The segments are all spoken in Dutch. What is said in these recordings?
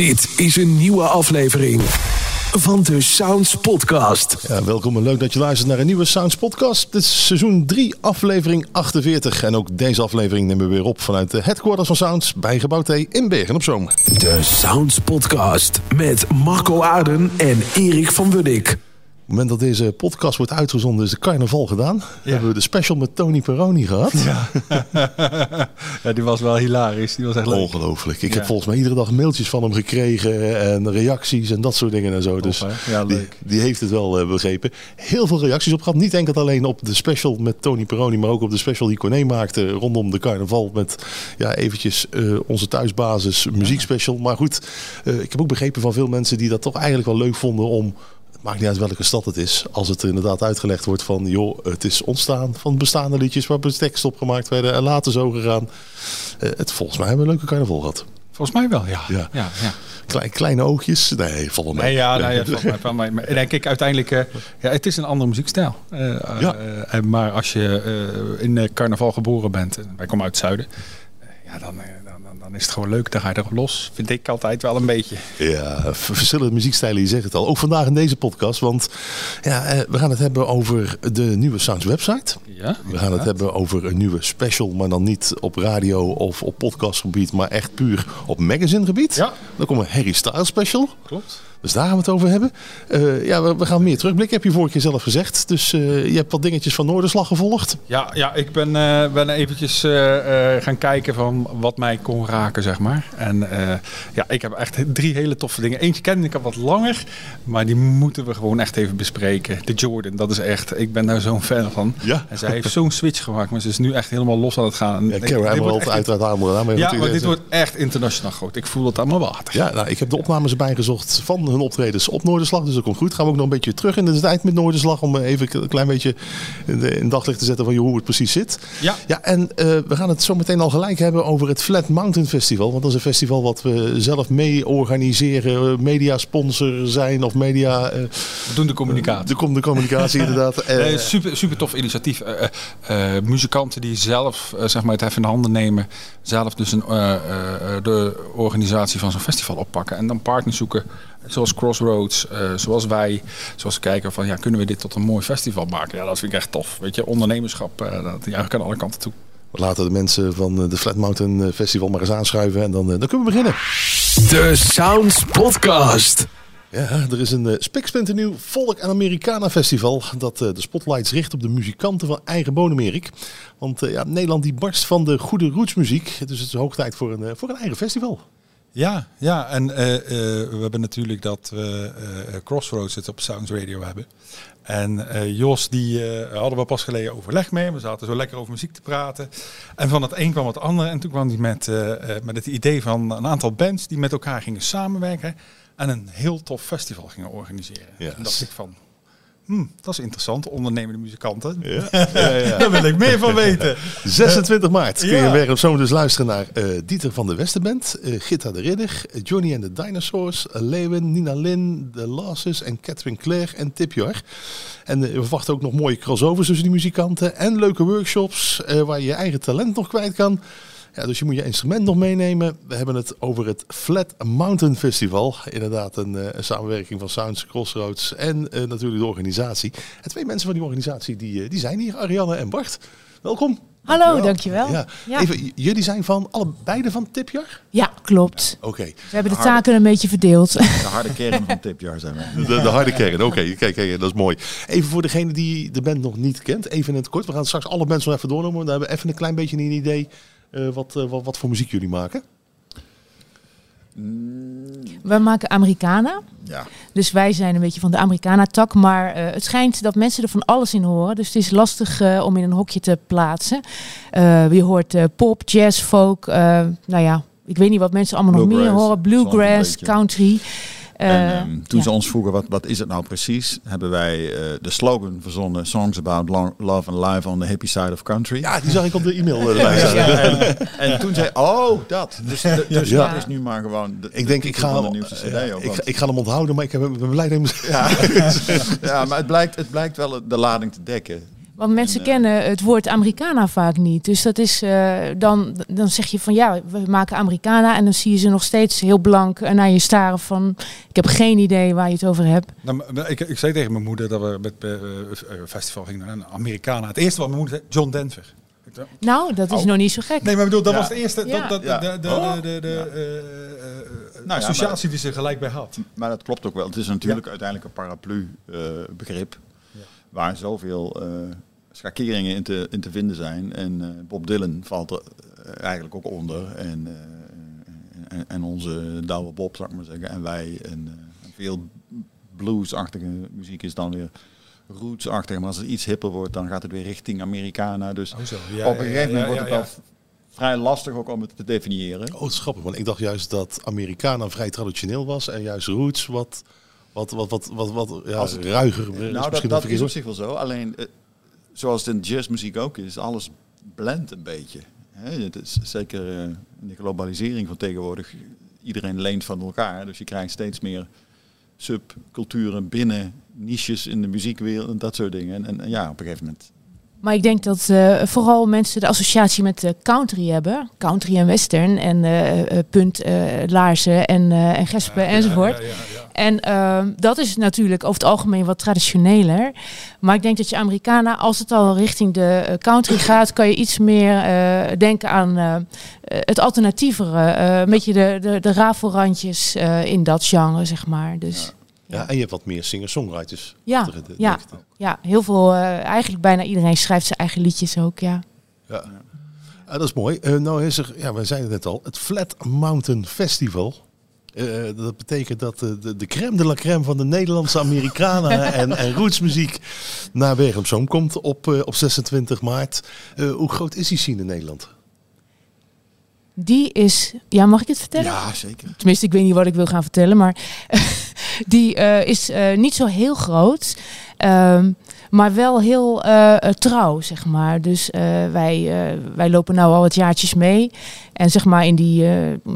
Dit is een nieuwe aflevering van de Sounds Podcast. Ja, welkom en leuk dat je luistert naar een nieuwe Sounds Podcast. Dit is seizoen 3, aflevering 48. En ook deze aflevering nemen we weer op vanuit de headquarters van Sounds bij Gebouw T in Bergen op Zoom. De Sounds Podcast met Marco Aarden en Erik van Wunnik. Op het moment dat deze podcast wordt uitgezonden is de carnaval gedaan. Ja. Hebben we de special met Tony Peroni gehad. Ja. ja, die was wel hilarisch. Die was echt leuk. Ongelooflijk. Ik heb volgens mij iedere dag mailtjes van hem gekregen en reacties en dat soort dingen en zo. Top, dus ja, leuk. Die, die, heeft het wel uh, begrepen. Heel veel reacties op gehad. Niet enkel alleen op de special met Tony Peroni, maar ook op de special die Corné maakte rondom de carnaval. Met ja, eventjes uh, onze thuisbasis muziekspecial. Maar goed, uh, ik heb ook begrepen van veel mensen die dat toch eigenlijk wel leuk vonden om maakt niet uit welke stad het is. Als het inderdaad uitgelegd wordt van, joh, het is ontstaan van bestaande liedjes waar tekst op gemaakt werden en later zo gegaan. Uh, het, volgens mij hebben we een leuke carnaval gehad. Volgens mij wel, ja. ja. ja, ja. Klein, kleine oogjes. Nee, volgens mij. Nee, ja, nee, ja, volgens mij van mij. En denk ik uiteindelijk, uh, ja, het is een andere muziekstijl. Uh, ja. maar als je in carnaval geboren bent, wij komen uit het zuiden, ja, dan dan is het gewoon leuk. Dan ga je erop los. Vind ik altijd wel een beetje. Ja, verschillende muziekstijlen, je zegt het al. Ook vandaag in deze podcast. Want ja, eh, we gaan het hebben over de nieuwe Sounds website. Ja, we gaan het hebben over een nieuwe special. Maar dan niet op radio of op podcastgebied. Maar echt puur op magazinegebied. Ja. Dan komt een Harry Styles special. Klopt. Dus daar gaan we het over hebben. Uh, ja, we, we, gaan meer terugblikken, heb je vorige keer zelf gezegd. Dus uh, je hebt wat dingetjes van Noorderslag gevolgd. Ja, ja ik ben, uh, ben eventjes gaan kijken van wat mij kon raken, zeg maar. En ja, ik heb echt drie hele toffe dingen. Eentje kende ik al wat langer, maar die moeten we gewoon echt even bespreken. De Jordan, dat is echt, ik ben daar zo'n fan van. Ja. En zij heeft zo'n switch gemaakt, maar ze is nu echt helemaal los aan het gaan. Ja, Karen Emerald, uiteraard aan. Ja, maar dit wordt echt internationaal groot. Ik voel het allemaal water. Ja, nou, ik heb de opnames erbij gezocht van hun optredens op Noorderslag. Dus dat komt goed. Gaan we ook nog een beetje terug in de tijd met Noorderslag. Om even een klein beetje in daglicht te zetten van hoe het precies zit. Ja. ja en uh, we gaan het zo meteen al gelijk hebben over het Flat Mountain Festival. Want dat is een festival wat we zelf mee organiseren. Media sponsor zijn of media... Uh, we doen de communicatie. De, de communicatie inderdaad. Super, super tof initiatief. muzikanten die zelf zeg maar het even in handen nemen. Zelf dus een, de organisatie van zo'n festival oppakken. En dan partners zoeken Zoals Crossroads, uh, zoals wij. Zoals we kijken van, ja, kunnen we dit tot een mooi festival maken? Ja, dat vind ik echt tof. Weet je, ondernemerschap, uh, dat eigenlijk aan alle kanten toe. We laten de mensen van de Flat Mountain Festival maar eens aanschuiven en dan, dan kunnen we beginnen. De Sounds Podcast. Ja, er is een uh, spiksplinternieuw Volk en Americana Festival dat uh, de spotlights richt op de muzikanten van eigen bodem, Erik. Want uh, ja, Nederland die barst van de goede rootsmuziek, dus het is hoog tijd voor een, voor een eigen festival. Ja, ja en uh, uh, we hebben natuurlijk dat we uh, Crossroads het op Sounds Radio hebben. En Jos, die hadden we pas geleden overleg mee. We zaten zo lekker over muziek te praten. En van het een kwam het andere. En toen kwam hij met, met het idee van een aantal bands die met elkaar gingen samenwerken. En een heel tof festival gingen organiseren. Yes. En dacht ik van, Hm, dat is interessant, ondernemende muzikanten. Ja. ja, ja. Daar wil ik meer van weten. 26 maart kun je weer op zo'n dus luisteren naar uh, Dieter van de Westenband, uh, Gitta de Ridder, Johnny and the Dinosaurs, uh, Leeuwen, Nina Lin, The Lasses en Catherine Claire en Tipjar. En we verwachten ook nog mooie crossovers tussen die muzikanten en leuke workshops waar je je eigen talent nog kwijt kan. Ja, dus je moet je instrument nog meenemen. We hebben het over het Flat Mountain Festival. Inderdaad een, een samenwerking van Sounds Crossroads en uh, natuurlijk de organisatie. En twee mensen van die organisatie die, uh, die zijn hier, Ariane en Bart. Welkom. Hallo, dankjewel. dankjewel. Ja. ja. Even, jullie zijn van allebei van Tipjar? Ja, klopt. Ja, Oké. Okay. We hebben de, de taken een beetje verdeeld. De harde kern van Tipjar zijn we. De, de, harde kern, oké. Okay. Kijk, kijk, dat is mooi. Even voor degene die de band nog niet kent, even in het kort. We gaan straks alle mensen nog even doornemen. We hebben even een klein beetje een idee wat, uh, wat, wat voor muziek jullie maken? We maken Americana. Ja. Dus wij zijn een beetje van de Americana-tak. Maar uh, het schijnt dat mensen er van alles in horen. Dus het is lastig uh, om in een hokje te plaatsen. Uh, je hoort pop, jazz, folk. nou ja, ik weet niet wat mensen allemaal nog meer horen. Bluegrass, country. En, um, toen ja. ze ons vroegen, wat, wat is het nou precies, hebben wij uh, de slogan verzonnen, Songs About long, Love and Life on the Hippie Side of Country. Ja, die zag ik op de e-mail erbij staan. ja, en, en, toen zei oh, dat. Dus, de, dus ja. dat is nu maar gewoon de, Ik denk, ik ga, de nieuwste CD ook, ik, ik, ga hem onthouden, maar ik heb, ben blij dat ja. ja, maar het blijkt, het blijkt wel de lading te dekken. Want mensen kennen het woord Americana vaak niet. Dus dat is dan, dan zeg je van ja, we maken Americana. En dan zie je ze nog steeds heel blank naar je staren van ik heb geen idee waar je het over hebt. Nou, ik, ik zei tegen mijn moeder dat we met uh, festival gingen naar Americana. Het eerste wat mijn moeder zei, John Denver. Nou, dat is oh. nog niet zo gek. Nee, maar bedoel, dat was de eerste dat, dat, de, de, de, de, nou, associatie die ze gelijk bij had. Maar dat klopt ook wel. Het is natuurlijk uiteindelijk een paraplu-begrip. waar zoveel schakeringen in te, in te vinden zijn. En Bob Dylan valt er eigenlijk ook onder. En, en, en, onze Douwe Bob, zou ik maar zeggen. En wij. En veel bluesachtige muziek is dan weer rootsachtig. Maar als het iets hipper wordt, dan gaat het weer richting Americana. Dus oh op een gegeven moment wordt het wel vrij lastig ook om het te definiëren. Oh, schappig. Want ik dacht juist dat Americana vrij traditioneel was en juist roots wat... Wat, wat, wat, wat, wat ja, Als het, ruiger. Nou, dat, dat is op zich wel zo. Alleen, eh, zoals het in jazzmuziek ook is, alles blendt een beetje. het is zeker uh, in de globalisering van tegenwoordig. Iedereen leent van elkaar. Dus je krijgt steeds meer subculturen binnen niches in de muziekwereld en dat soort dingen. En, en ja, op een gegeven moment. Maar ik denk dat uh, vooral mensen de associatie met uh, country hebben. Country en western en uh, punt, laarzen en, en gespen enzovoort. Ja, ja, en ehm, dat is natuurlijk over het algemeen wat traditioneler. Maar ik denk dat je Americana, als het al richting de country gaat, kan je iets meer denken aan het alternatievere. een beetje de, de, de rafelrandjes in dat genre, zeg maar. Dus. Ja, en je hebt wat meer singer-songwriters. Ja, ja, ja, heel veel. Uh, eigenlijk bijna iedereen schrijft zijn eigen liedjes ook, ja. Ja, ja dat is mooi. Uh, nou is er, ja, we zeiden het net al, het Flat Mountain Festival. Uh, dat betekent dat de, de crème de la crème van de Nederlandse Amerikanen en, en rootsmuziek naar Bergen komt op, op 26 maart. hoe groot is die scene in Nederland? Die is, ja, mag ik het vertellen? Ja, zeker. Tenminste, ik weet niet wat ik wil gaan vertellen, maar die uh, is uh, niet zo heel groot. Um, maar wel heel uh, trouw, zeg maar. Dus uh, wij, wij lopen nou al wat jaartjes mee. En zeg maar in die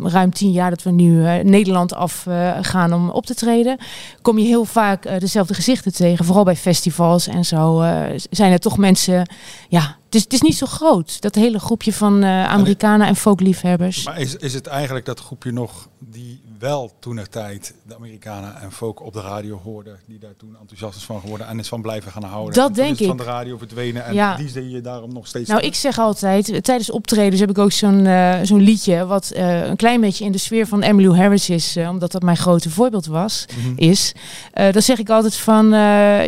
ruim tien jaar dat we nu Nederland af gaan om op te treden, kom je heel vaak dezelfde gezichten tegen. Vooral bij festivals en zo zijn er toch mensen, ja, het is, het is niet zo groot. Dat hele groepje van Amerikanen en folkliefhebbers. Maar is, is het eigenlijk dat groepje nog die wel toen er tijd de Amerikanen en folk op de radio hoorden, die daar toen enthousiast is van geworden en is van blijven gaan houden. Dat denk ik. Van de radio verdwenen en ja. die zie je daarom nog steeds. Nou, ik zeg altijd, tijdens optredens heb ik ook zo'n uh, zo'n liedje wat uh, een klein beetje in de sfeer van Emmylou Harris is, uh, omdat dat mijn grote voorbeeld was, mm -hmm. is. dan zeg ik altijd van,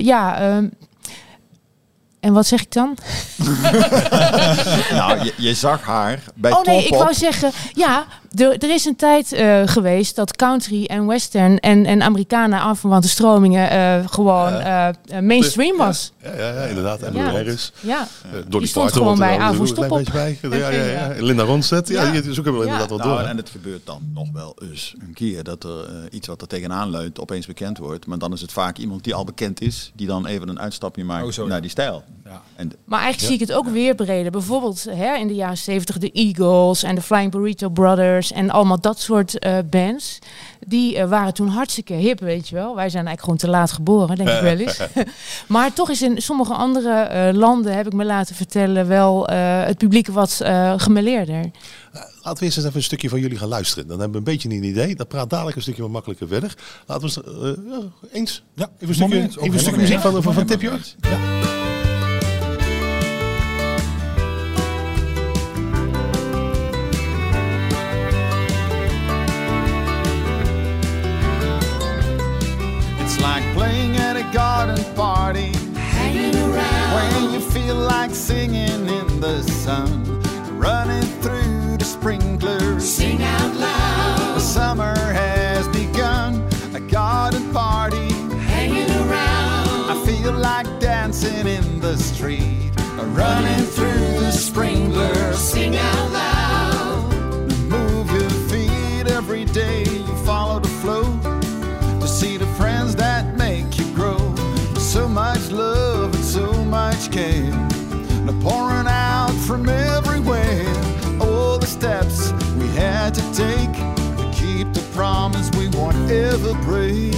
ja ehm, en wat zeg ik dan? nou, je, je, zag haar bij Oh nee, ik wou zeggen, ja, er, er is een tijd uh, geweest dat country en western en, en Amerikanen aanverwante stromingen uh, gewoon uh, mainstream was. Ja, ja, ja inderdaad. En ja. Harris. Ja. Uh, die stond gewoon bij avondstop op. Bij. Ja, ja, ja. Linda Ronstedt. Ja, ja. zoeken we inderdaad wat nou, door. En het gebeurt dan nog wel eens een keer dat er iets wat er tegenaan leunt opeens bekend wordt. Maar dan is het vaak iemand die al bekend is, die dan even een uitstapje maakt oh, naar die stijl. Ja. En maar eigenlijk zie ik het ook weer breder. Bijvoorbeeld hè, in de jaren 70 de Eagles en de Flying Burrito Brothers en allemaal dat soort uh, bands. Die uh, waren toen hartstikke hip, weet je wel. Wij zijn eigenlijk gewoon te laat geboren, denk ik wel eens. maar toch is in sommige andere uh, landen, heb ik me laten vertellen, wel het publiek wat gemeleerder. Laten we eerst eens even een stukje van jullie gaan luisteren. Dan hebben we een beetje een idee. Dan praat dadelijk een stukje wat makkelijker verder. Laten we eens. Ja, even een stukje, even een stukje muziek van, van, van, van Tipje. Ja. Like singing in the sun. Running through the sprinklers. Sing out loud. The summer won't break.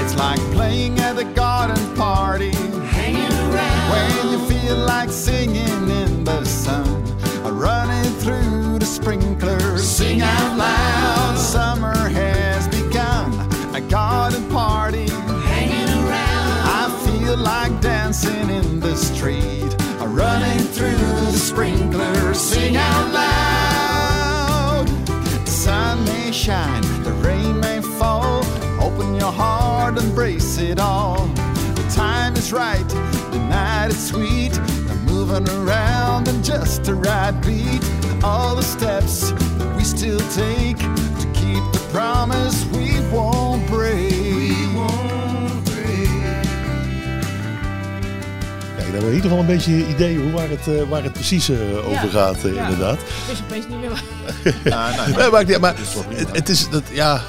It's like playing at the garden party. Hanging around. When you feel like singing in the sun. Running through the sprinklers. Sing out loud. Summer has begun. A garden party. Hanging around. I feel like dancing in the street. Running through the sprinklers. Sing out loud. Shine. The rain may fall. Open your heart, embrace it all. The time is right, the night is sweet. I'm moving around in just the right beat. All the steps that we still take to keep the promise we won't in ieder geval een beetje idee hoe waar het, uh, waar het precies uh, over gaat, uh, ja. inderdaad. Het is opeens niet meer nee, maar, het, het, is dat, ja.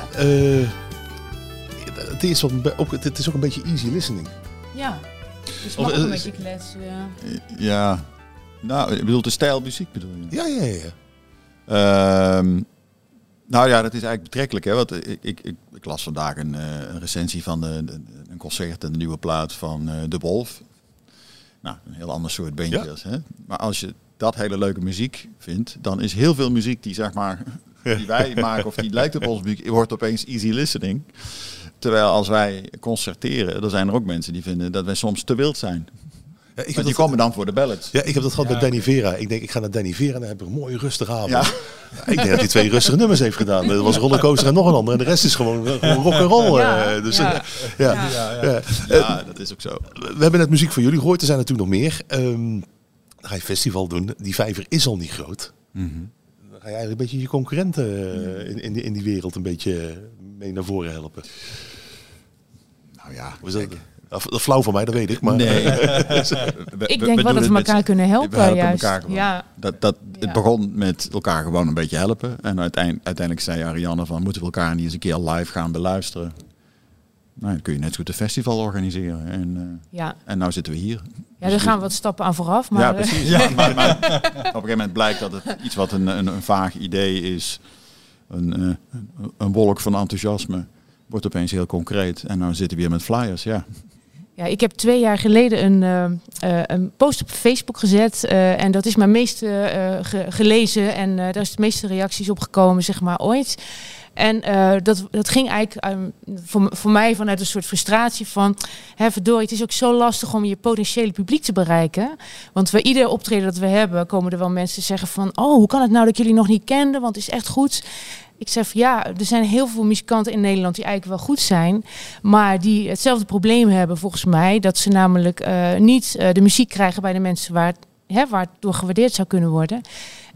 het is, ook, het is ook een beetje easy listening. Ja. Dus ook een beetje kletsen. Ja. ja. Nou, je bedoelt de stijl muziek bedoel je? Ja, ja, ja. Uh, nou ja, dat is eigenlijk betrekkelijk. Hè? Want ik, ik, ik, ik las vandaag een, uh, een recensie van de, de, een concert, een nieuwe plaat van uh, De Wolf. Nou, een heel ander soort bandjes. Ja. Hè? Maar als je dat hele leuke muziek vindt, dan is heel veel muziek die zeg maar die wij maken of die lijkt op ons muziek, wordt opeens easy listening. Terwijl als wij concerteren, dan zijn er ook mensen die vinden dat wij soms te wild zijn. Ja, ik heb die komen dan voor de ballads. Ja, ik heb dat gehad ja, met Danny Vera. Ik denk, ik ga naar Danny Vera en dan heb ik een mooie rustige avond. Ja. Ja, ik denk dat hij twee rustige nummers heeft gedaan. Dat was Rollercoaster en nog een ander. En de rest is gewoon, gewoon rock and roll. Ja, uh, dus, ja. Ja. Ja, ja. dat is ook zo. We hebben net muziek van jullie gehoord. Er zijn er toen nog meer. Um, dan ga je festival doen. Die vijver is al niet groot. Mm -hmm. Dan ga je eigenlijk een beetje je concurrenten uh, in, in, die, in die wereld een beetje mee naar voren helpen. Nou ja, was dat, dat flauw van mij, dat weet ik. Maar nee. we, ik denk wel dat we elkaar kunnen helpen. helpen juist. Elkaar ja. Dat, dat, het ja. begon met elkaar gewoon een beetje helpen. En uiteindelijk, uiteindelijk zei Ariane van moeten we elkaar niet eens een keer live gaan beluisteren. Nou, dan kun je net zo goed een festival organiseren. En, uh, ja. en nou zitten we hier. Ja, daar gaan we wat stappen aan vooraf. Maar ja, precies. ja, maar, maar, op een gegeven moment blijkt dat het iets wat een, een, een vaag idee is. Een, uh, een wolk van enthousiasme wordt opeens heel concreet. En nou zitten we weer met flyers, ja. Ja, ik heb twee jaar geleden een, uh, uh, een post op Facebook gezet. Uh, en dat is mijn meest ge gelezen. En daar is de meeste reacties op gekomen, zeg maar, ooit. En dat, dat ging eigenlijk um, voor, voor mij vanuit een soort frustratie van... Hè, verdorie, het is ook zo lastig om je potentiële publiek te bereiken. Want bij ieder optreden dat we hebben, komen er wel mensen zeggen van... Oh, hoe kan het nou dat jullie nog niet kenden? Want het is echt goed. Ik zeg ja, er zijn heel veel muzikanten in Nederland die eigenlijk wel goed zijn, maar die hetzelfde probleem hebben volgens mij, dat ze namelijk uh, niet uh, de muziek krijgen bij de mensen waar waar het door gewaardeerd zou kunnen worden.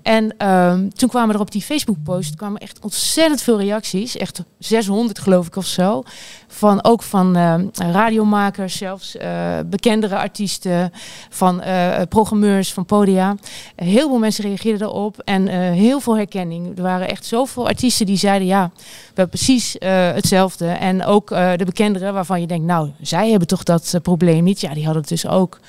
En um, toen kwamen er op die Facebook-post kwamen echt ontzettend veel reacties. Echt 600 geloof ik of zo. Van, ook van uh, radiomakers, zelfs uh, bekendere artiesten, van uh, programmeurs, van podia. heel veel mensen reageerden erop en heel veel herkenning. Er waren echt zoveel artiesten die zeiden ja, we hebben precies hetzelfde. En ook de bekenderen waarvan je denkt, nou, zij hebben toch dat probleem niet. Ja, die hadden het dus ook.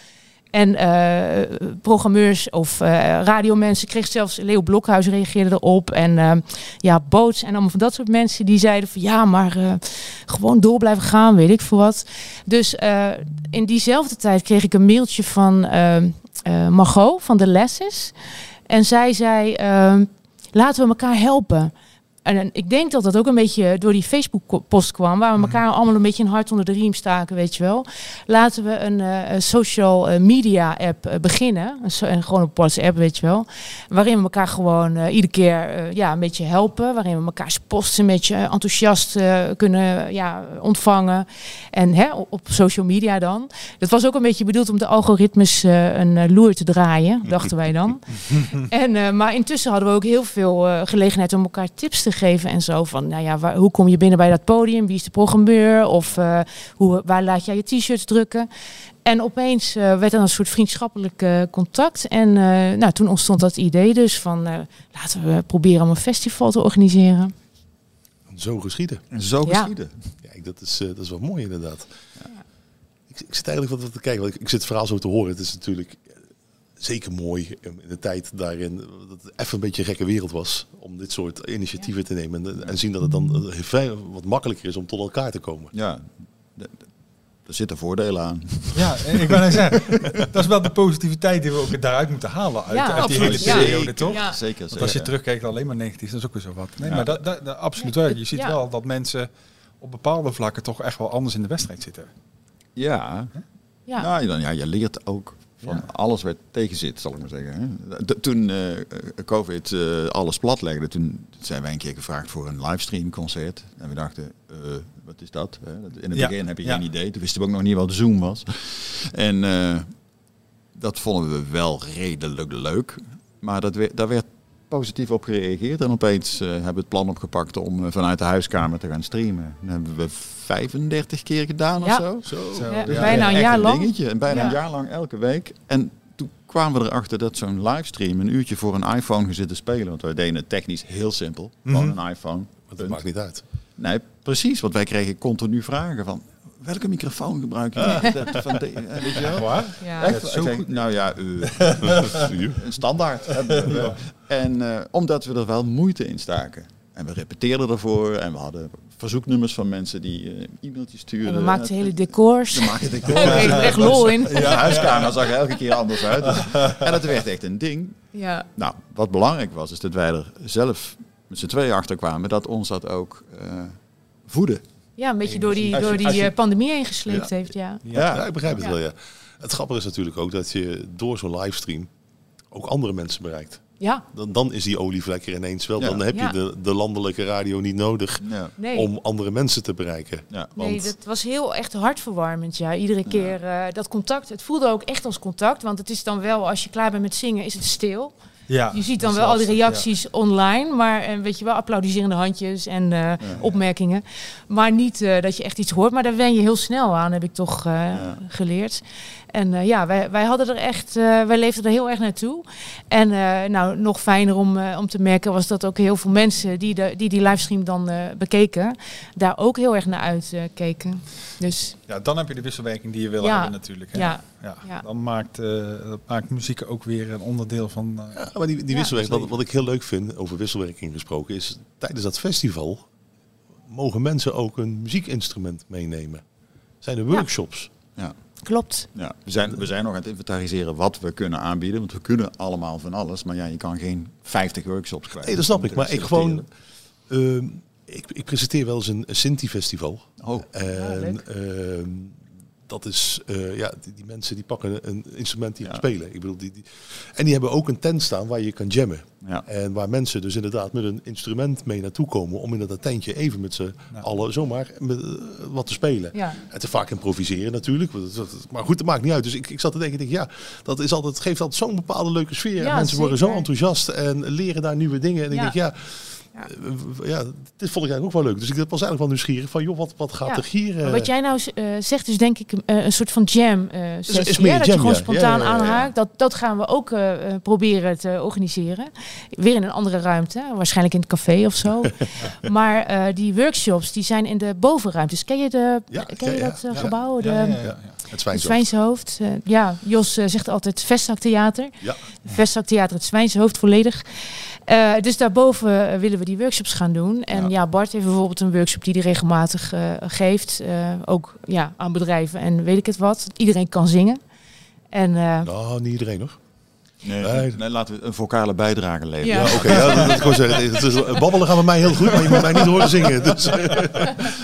En uh, programmeurs of uh, radiomensen kreeg zelfs Leo Blokhuis reageerde erop. En uh, ja, Boots en allemaal van dat soort mensen die zeiden van ja, maar gewoon door blijven gaan, weet ik veel wat. Dus in diezelfde tijd kreeg ik een mailtje van Margot van de Lesses. En zij zei, laten we elkaar helpen. En ik denk dat dat ook een beetje door die Facebook-post kwam, waar we elkaar allemaal een beetje een hart onder de riem staken, weet je wel. Laten we een, uh, een social uh, media app uh, beginnen, en gewoon op WhatsApp, weet je wel, waarin we elkaar gewoon iedere keer ja, een beetje helpen, waarin we elkaars posts een beetje enthousiast kunnen ja, ontvangen. En hè, op social media dan. Dat was ook een beetje bedoeld om de algoritmes een loer te draaien, dachten wij dan. en, maar intussen hadden we ook heel veel gelegenheid om elkaar tips te geven en zo. Van, nou ja, waar, hoe kom je binnen bij dat podium? Wie is de programmeur? Of uh, hoe, waar laat jij je t-shirts drukken? En opeens uh, werd er een soort vriendschappelijk uh, contact. En nou, toen ontstond dat idee dus van laten we proberen om een festival te organiseren. Zo geschieden. Zo ja. geschieden. Ja, dat, is, dat is wel mooi inderdaad. Ja. Ik, ik, zit eigenlijk wat te kijken, want ik, ik zit het verhaal zo te horen. Het is natuurlijk zeker mooi in de tijd daarin dat het even een beetje een gekke wereld was om dit soort initiatieven te nemen en, en zien dat het dan wat makkelijker is om tot elkaar te komen. Ja, er zitten voordelen aan. Ja, ik ben zeggen, dat is wel de positiviteit die we ook daaruit moeten halen uit, Ja, uit die hele periode, Ja. toch? Ja. Zeker, Want als je terugkijkt alleen maar negatief, dat is ook weer zo wat. Nee, Ja. maar dat, dat, dat- absoluut wel. Je ziet Ja. wel dat mensen op bepaalde vlakken toch echt wel anders in de wedstrijd zitten. Ja, Ja. Nou, dan, ja, je leert ook van Ja. alles wat tegen zit, zal ik maar zeggen. De- toen eh, COVID eh, alles platlegde, toen zijn wij een keer gevraagd voor een livestream concert. En we dachten, eh, wat is dat? In het Ja. begin heb je Ja. geen idee. Toen wisten we ook nog niet wat Zoom was. En dat vonden we wel redelijk leuk. Maar dat werd, daar werd positief op gereageerd. En opeens hebben we het plan opgepakt om vanuit de huiskamer te gaan streamen. Dat hebben we 35 keer gedaan Ja. of zo. Zo, Ja, ja. bijna een jaar lang. dingetje. En bijna Ja. een jaar lang elke week. En toen kwamen we erachter dat zo'n livestream een uurtje voor een iPhone gezitten spelen. Want wij deden het technisch heel simpel. Gewoon Mhm. een iPhone. Maar dat maakt niet uit. Nee, precies. Want wij kregen continu vragen van... Welke microfoon gebruik je? Dat van de, eh, weet je wel? Ja. Echt? zo Ik zeg, goed. nou ja, eh, een standaard. En eh, omdat we er wel moeite in staken. En we repeteerden ervoor. En we hadden verzoeknummers van mensen die eh, e-mailtjes stuurden. En we maakten hele decors. We maakten de Daar kreeg ik echt lol in. de huiskamer zag er elke keer anders uit. Dus- en dat werd echt een ding. Ja. Nou, wat belangrijk was, is dat wij er zelf met z'n tweeën achter kwamen dat ons dat ook eh voedde. ja, een beetje door die, je- door die je- eh, pandemie heen gesleept Ja. heeft. Ja. Ja, ik begrijp het Ja. wel, ja. Het grappige is natuurlijk ook dat je door zo'n livestream ook andere mensen bereikt. Ja, Dan, dan is die olievlek er ineens wel. Ja. Dan heb Ja. je de, de landelijke radio niet nodig Ja. nee. om andere mensen te bereiken. Ja. Nee, Want- dat was heel echt hartverwarmend. Ja, iedere keer eh, dat contact. Het voelde ook echt als contact, want het is dan wel als je klaar bent met zingen, is het stil. Ja, Je ziet dan wel al die reacties online, maar eh, weet je wel, applaudiserende handjes en eh, opmerkingen. Maar niet eh, dat je echt iets hoort, maar daar wen je heel snel aan, heb ik toch eh, Ja. geleerd. En eh, ja, wij, wij hadden er echt, eh, wij leefden er heel erg naartoe. En eh, nou, nog fijner om, om te merken was dat ook heel veel mensen die de, die, die livestream dan eh, bekeken, daar ook heel erg naar uitkeken. dus Ja, dan heb je de wisselwerking die je wil Ja. hebben natuurlijk. Hè? ja, Ja. Ja. Dan maakt, eh, maakt muziek ook weer een onderdeel van... eh, Ja, maar die, die Ja. wisselwerking, wat, wat ik heel leuk vind, over wisselwerking gesproken, is tijdens dat festival mogen mensen ook een muziekinstrument meenemen. Zijn er workshops? Ja. Klopt. Ja. We, zijn, we zijn nog aan het inventariseren wat we kunnen aanbieden. Want we kunnen allemaal van alles. Maar ja, je kan geen 50 workshops kwijt. Nee, dat snap ik. Maar ik gewoon... ehm, ik, ik presenteer wel eens een, Sinti-festival. Oh, En ehm, dat is, eh, ja, die, die mensen die pakken een instrument die Ja. spelen. Ik bedoel, die, die, en die hebben ook een tent staan waar je kan jammen. ja. En waar mensen dus inderdaad met een instrument mee naartoe komen om in dat tentje even met z'n allen zomaar met, eh, wat te spelen. Ja. Het is vaak improviseren natuurlijk. Maar goed, dat maakt niet uit. Dus ik, ik zat te denken, ik denk, ja, dat is altijd, geeft altijd zo'n bepaalde leuke sfeer. Ja, en mensen worden zo enthousiast en leren daar nieuwe dingen. En ik Ja. denk, ja, Ja. eh, ja, dit vond ik eigenlijk ook wel leuk. Dus ik was eigenlijk wel nieuwsgierig van, joh, wat, wat gaat Ja. er hier? Maar eh, wat jij nou eh, zegt is denk ik een soort van jam sessie. is meer hè? dat je gewoon ja. spontaan Ja, ja, ja, ja. aanhaakt. Dat, dat gaan we ook proberen te organiseren. Weer in een andere ruimte. Waarschijnlijk in het café of zo. maar eh, die workshops die zijn in de bovenruimtes. Ken je, de, Ja, ken je ja, dat ja. gebouw? De, het Het. Zwijnshoofd. Eh, ja, Jos eh, zegt altijd Vestzaktheater. Ja. Vestzaktheater, het Zwijnshoofd volledig. Eh, dus daarboven willen we die workshops gaan doen. En Ja. ja, Bart heeft bijvoorbeeld een workshop die hij regelmatig geeft. ook ja, aan bedrijven en weet ik het wat. Iedereen kan zingen. En Nou, niet iedereen nog. Nee, Nee. nee, laten we een vocale bijdrage leveren. Ja. Ja, oké. ja, dat, dat gewoon zeggen. Het is, babbelen gaat bij mij heel goed, maar je moet mij niet horen zingen. Dus eh,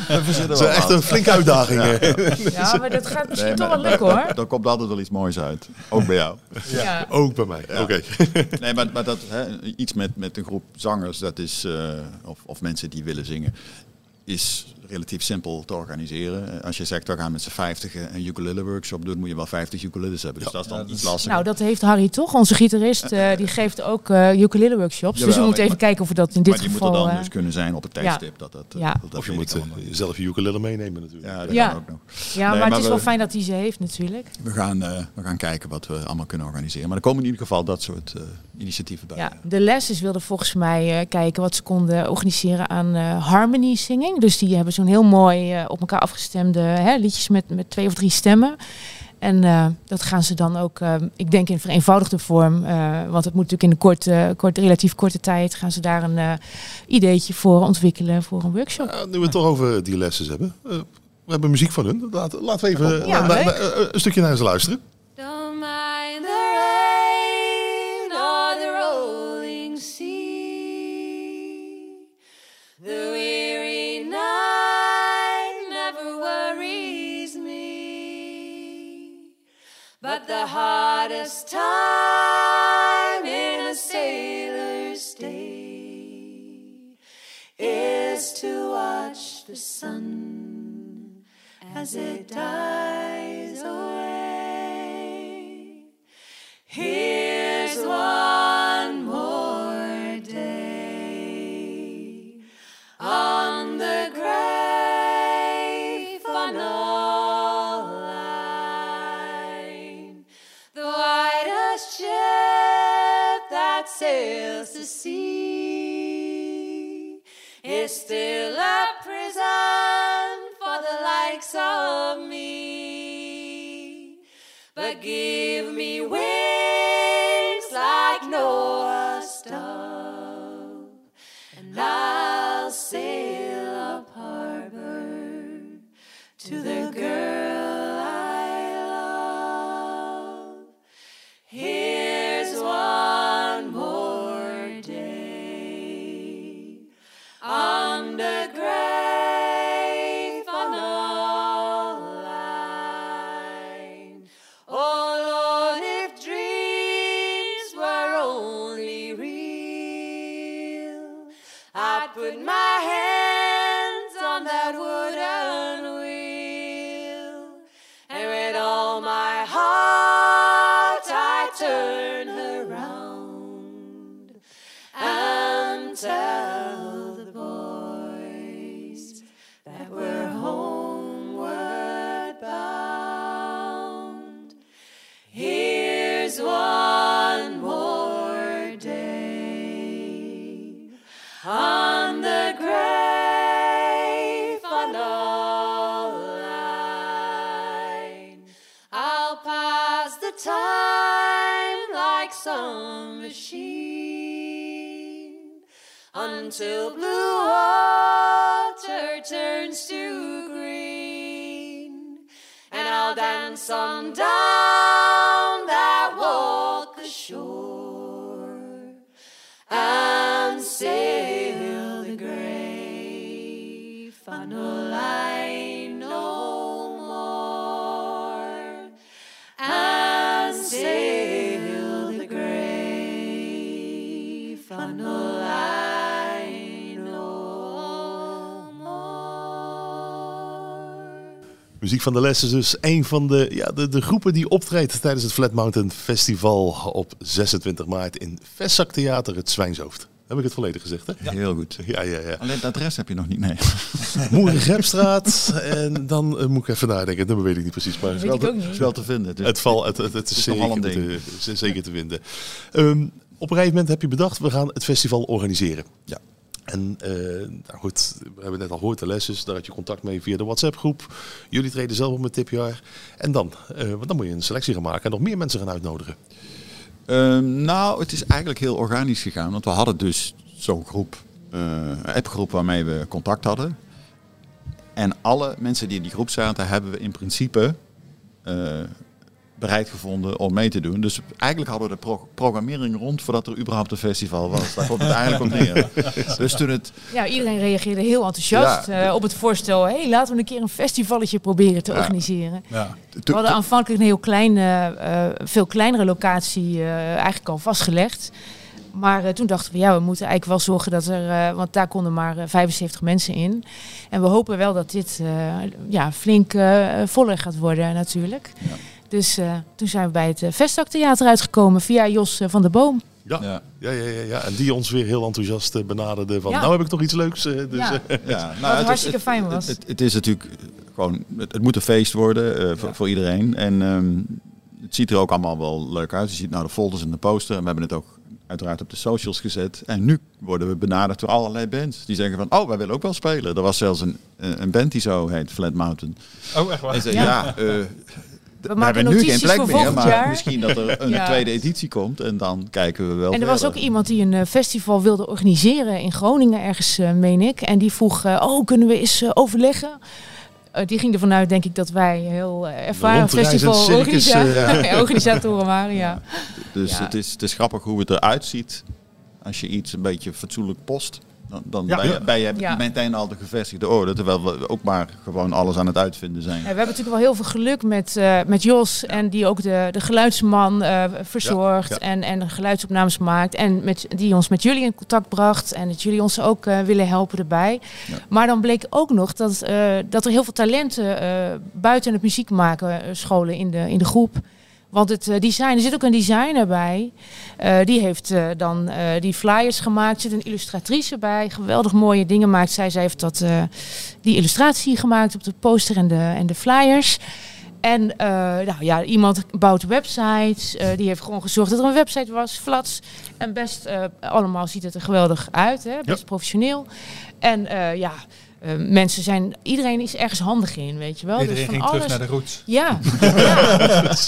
het is echt een flinke uitdaging. eh. ja, maar dat gaat misschien Nee, toch wel lukken hoor. Dan komt altijd wel iets moois uit. Ook bij jou. Ja. Ook bij mij. Oké. Nee, maar, maar dat, hè, iets met, met een groep zangers, dat is, eh, of, of mensen die willen zingen, is relatief simpel te organiseren. Eh, Als je zegt, we gaan met z'n 50 een ukulele workshop doen, moet je wel 50 ukuleles hebben. Dus dat is dan iets lastiger. Nou, dat heeft Harry toch, onze gitarist. eh, die geeft ook eh ukulele workshops. dus we moeten maar- even kijken of we dat in dit maar die geval... moeten dan dus kunnen zijn op het tijdstip. Dat, dat, Ja. dat, dat Of je moet zelf je ukulele meenemen natuurlijk. Ja, dat Ja. kan ook nog. ja, Nee, maar, maar het is wel we- fijn dat hij ze heeft natuurlijk. We gaan, eh, we gaan kijken wat we allemaal kunnen organiseren. Maar er komen in ieder geval dat soort eh, initiatieven bij. Ja, de lesses wilden volgens mij eh, kijken wat ze konden organiseren aan eh, harmony singing. Dus die hebben zo'n heel mooi eh, op elkaar afgestemde hè, liedjes met, met twee of drie stemmen. En eh, dat gaan ze dan ook, eh, ik denk in vereenvoudigde vorm, eh, want het moet natuurlijk in een korte, kort, relatief korte tijd, gaan ze daar een eh, ideetje voor ontwikkelen voor een workshop. Ja, nu we het toch over die lessen hebben. eh, We hebben muziek van hun. Laten, laten we even ja, een stukje naar ze luisteren. But the hardest time in a sailor's day is to watch the sun as it dies away. Here's one But give me wings like Noah's dove, and I'll sail up harbor to the Muziek van de Les is dus een van de, ja, de, de groepen die optreedt tijdens het Flat Mountain Festival op 26 maart in Vestzak Theater, het Zwijnshoofd. Heb ik het volledig gezegd, hè? Ja. Heel goed. Ja, ja, ja. Alleen het adres heb je nog niet, nee. Moerengepstraat. en dan eh, moet ik even nadenken. Dat weet ik niet precies. Maar wel te- is wel te vinden. Dus het, val, het, het, het is, is zeker, een ding. te, zeker te vinden. Ehm, op een gegeven moment heb je bedacht, we gaan het festival organiseren. En eh, nou goed, we hebben net al gehoord de lesjes. Daar had je contact mee via de WhatsApp groep. Jullie treden zelf op met tipjaar. En dan, eh, want dan moet je een selectie gaan maken en nog meer mensen gaan uitnodigen. Ehm, nou, het is eigenlijk heel organisch gegaan. Want we hadden dus zo'n groep, eh, appgroep waarmee we contact hadden. En alle mensen die in die groep zaten, hebben we in principe bereid gevonden om mee te doen. Dus eigenlijk hadden we de pro- programmering rond voordat er überhaupt een festival was. Daar komt het eigenlijk op neer. Dus toen het... Ja, iedereen reageerde heel enthousiast Ja. eh, op het voorstel. hey, laten we een keer een festivalletje proberen te Ja. organiseren. Ja. We hadden aanvankelijk een heel kleine, eh, veel kleinere locatie eh, eigenlijk al vastgelegd. Maar eh, toen dachten we, ja, we moeten eigenlijk wel zorgen dat er, eh, want daar konden maar eh, 75 mensen in. En we hopen wel dat dit eh, ja, flink eh, voller gaat worden natuurlijk. Ja. Dus eh, toen zijn we bij het uh, Vestaktheater uitgekomen via Jos eh, van der Boom. Ja, Ja. ja, ja, ja, ja. En die ons weer heel enthousiast eh, benaderde van, Ja. nou heb ik toch iets leuks. eh, dus, Ja. eh, Ja, Wat het- hartstikke het- fijn was. Het, het is natuurlijk gewoon, het, het moet een feest worden eh, voor, voor iedereen. En ehm, het ziet er ook allemaal wel leuk uit. Je ziet nou de folders en de poster. En we hebben het ook uiteraard op de socials gezet. En nu worden we benaderd door allerlei bands. Die zeggen van, oh, wij willen ook wel spelen. Er was zelfs een, een band die zo heet, Flat Mountain. Oh, echt waar? En ze Ja. ja, eh, we, maken hebben nu geen notities plek voor meer. Maar jaar. misschien dat er een Ja. tweede editie komt. En dan kijken we wel En er was ook iemand die een eh, festival wilde organiseren in Groningen ergens, eh, meen ik. En die vroeg, eh, oh, kunnen we eens overleggen? Die ging ervan uit, denk ik, dat wij heel ervaren Rondreizend festival circus, organisa- eh, organisatoren waren. Ja. Dus Ja. het, is, het is grappig hoe het eruit ziet als je iets een beetje fatsoenlijk post. Dan, dan Ja. ben, je, ben je Ja. meteen al de gevestigde orde, terwijl we ook maar gewoon alles aan het uitvinden zijn. Ja, we hebben natuurlijk wel heel veel geluk met, eh, met Jos. En die ook de, de geluidsman eh, verzorgt. Ja, ja. En, en de geluidsopnames maakt. En met, die ons met jullie in contact bracht. En dat jullie ons ook eh, willen helpen erbij. Ja. Maar dan bleek ook nog dat, eh, dat er heel veel talenten eh, buiten het muziek maken scholen in de, in de groep. Want het eh, design, er zit ook een designer bij. Eh, die heeft eh, dan die flyers gemaakt. Er zit een illustratrice bij. Geweldig mooie dingen maakt zij. Zij heeft dat, die illustratie gemaakt op de poster en de, en de flyers. En nou ja, iemand bouwt websites. die heeft gewoon gezorgd dat er een website was. Flats. En best allemaal ziet het er geweldig uit. Hè? Best professioneel. En ja, eh, mensen zijn... Iedereen is ergens handig in, weet je wel. Iedereen dus van ging alles... terug naar de roots. Ja, ja.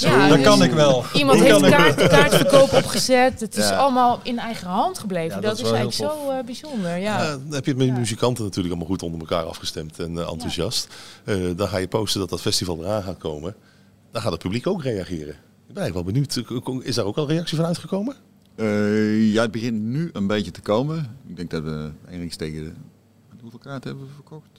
ja dat dus kan ik wel. Iemand Dat heeft wel. kaart, kaartverkoop opgezet. Het is Ja. allemaal in eigen hand gebleven. Ja, dat, dat is eigenlijk zo eh, bijzonder. Ja. Eh, dan heb je het met muzikanten natuurlijk allemaal goed onder elkaar afgestemd en eh, enthousiast. Eh, dan ga je posten dat dat festival eraan gaat komen. Dan gaat het publiek ook reageren. Ik ben eigenlijk wel benieuwd. Is daar ook al reactie van uitgekomen? Eh, ja, het begint nu een beetje te komen. Ik denk dat we enigszins tegen de... Hoeveel kaarten hebben we verkocht?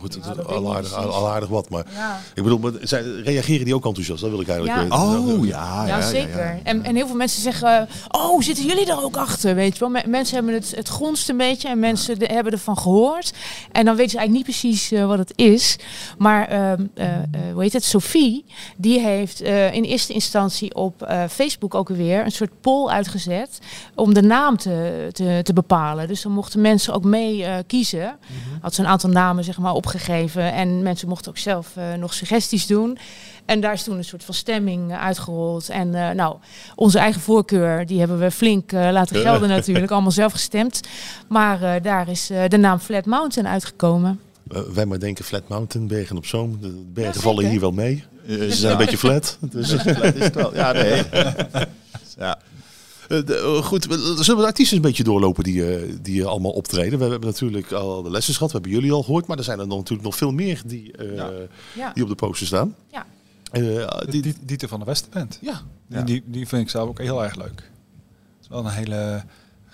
Goed, Ja, al, aardig, precies. al aardig wat. Maar Ja. ik bedoel, maar zijn, reageren die ook enthousiast? Dat wil ik eigenlijk Ja. weten. Oh ja, Ja, zeker. En, en heel veel mensen zeggen, oh, zitten jullie er ook achter? Weet je wel? Me- mensen hebben het, het gronst een beetje en mensen de- hebben ervan gehoord. En dan weten ze eigenlijk niet precies eh, wat het is. Maar, ehm, eh, eh, hoe heet het, Sophie, die heeft eh, in eerste instantie op eh, Facebook ook weer een soort poll uitgezet om de naam te, te, te bepalen. Dus dan mochten mensen ook mee eh, kiezen. Had ze een aantal namen zeg maar opgegeven en mensen mochten ook zelf eh, nog suggesties doen. En daar is toen een soort van stemming uitgerold. En eh, nou, onze eigen voorkeur, die hebben we flink eh, laten gelden natuurlijk. Allemaal zelf gestemd. Maar eh, daar is eh, de naam Flat Mountain uitgekomen. Wij maar denken Flat Mountain, Bergen op Zoom. De bergen Ja, vallen hier wel mee. Ze zijn ja. een beetje flat. Dus, Dat is het wel. Ja, nee. ja. Eh, de- eh, goed, we- zullen we de artiesten een beetje doorlopen die, eh, die allemaal optreden? We hebben natuurlijk al de lessen gehad, we hebben jullie al gehoord, maar er zijn er nog, natuurlijk nog veel meer die, eh, Ja. Ja. die op de poster staan. Ja. Eh, die, Die, Dieter van de Westenband. ja, Die, Ja. die, die vind ik zelf ook heel erg leuk. Het is wel een hele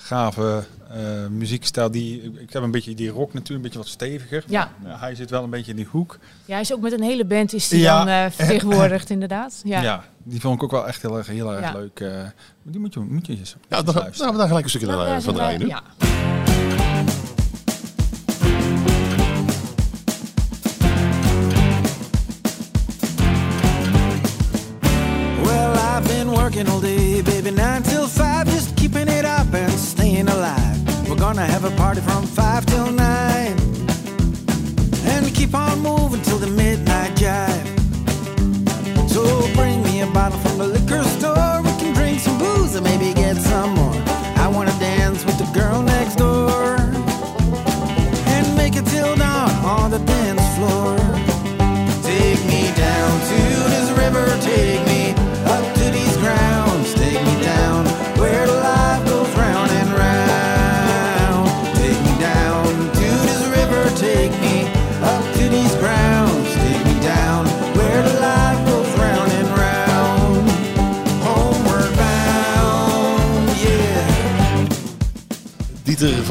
gave eh, muziekstijl. Die, ik heb een beetje die rock natuurlijk, een beetje wat steviger. Ja. Maar hij zit wel een beetje in die hoek. ja, hij is ook met een hele band is die Ja. dan eh, vertegenwoordigd inderdaad. Ja. Ja. die vond ik ook wel echt heel erg, heel erg Ja. leuk. eh, maar die moet je, moet je eens ja dan, luisteren. gelijk een stukje Nou, naar, daar van draaien nu. ja. Well, I've been working all day, have a party from five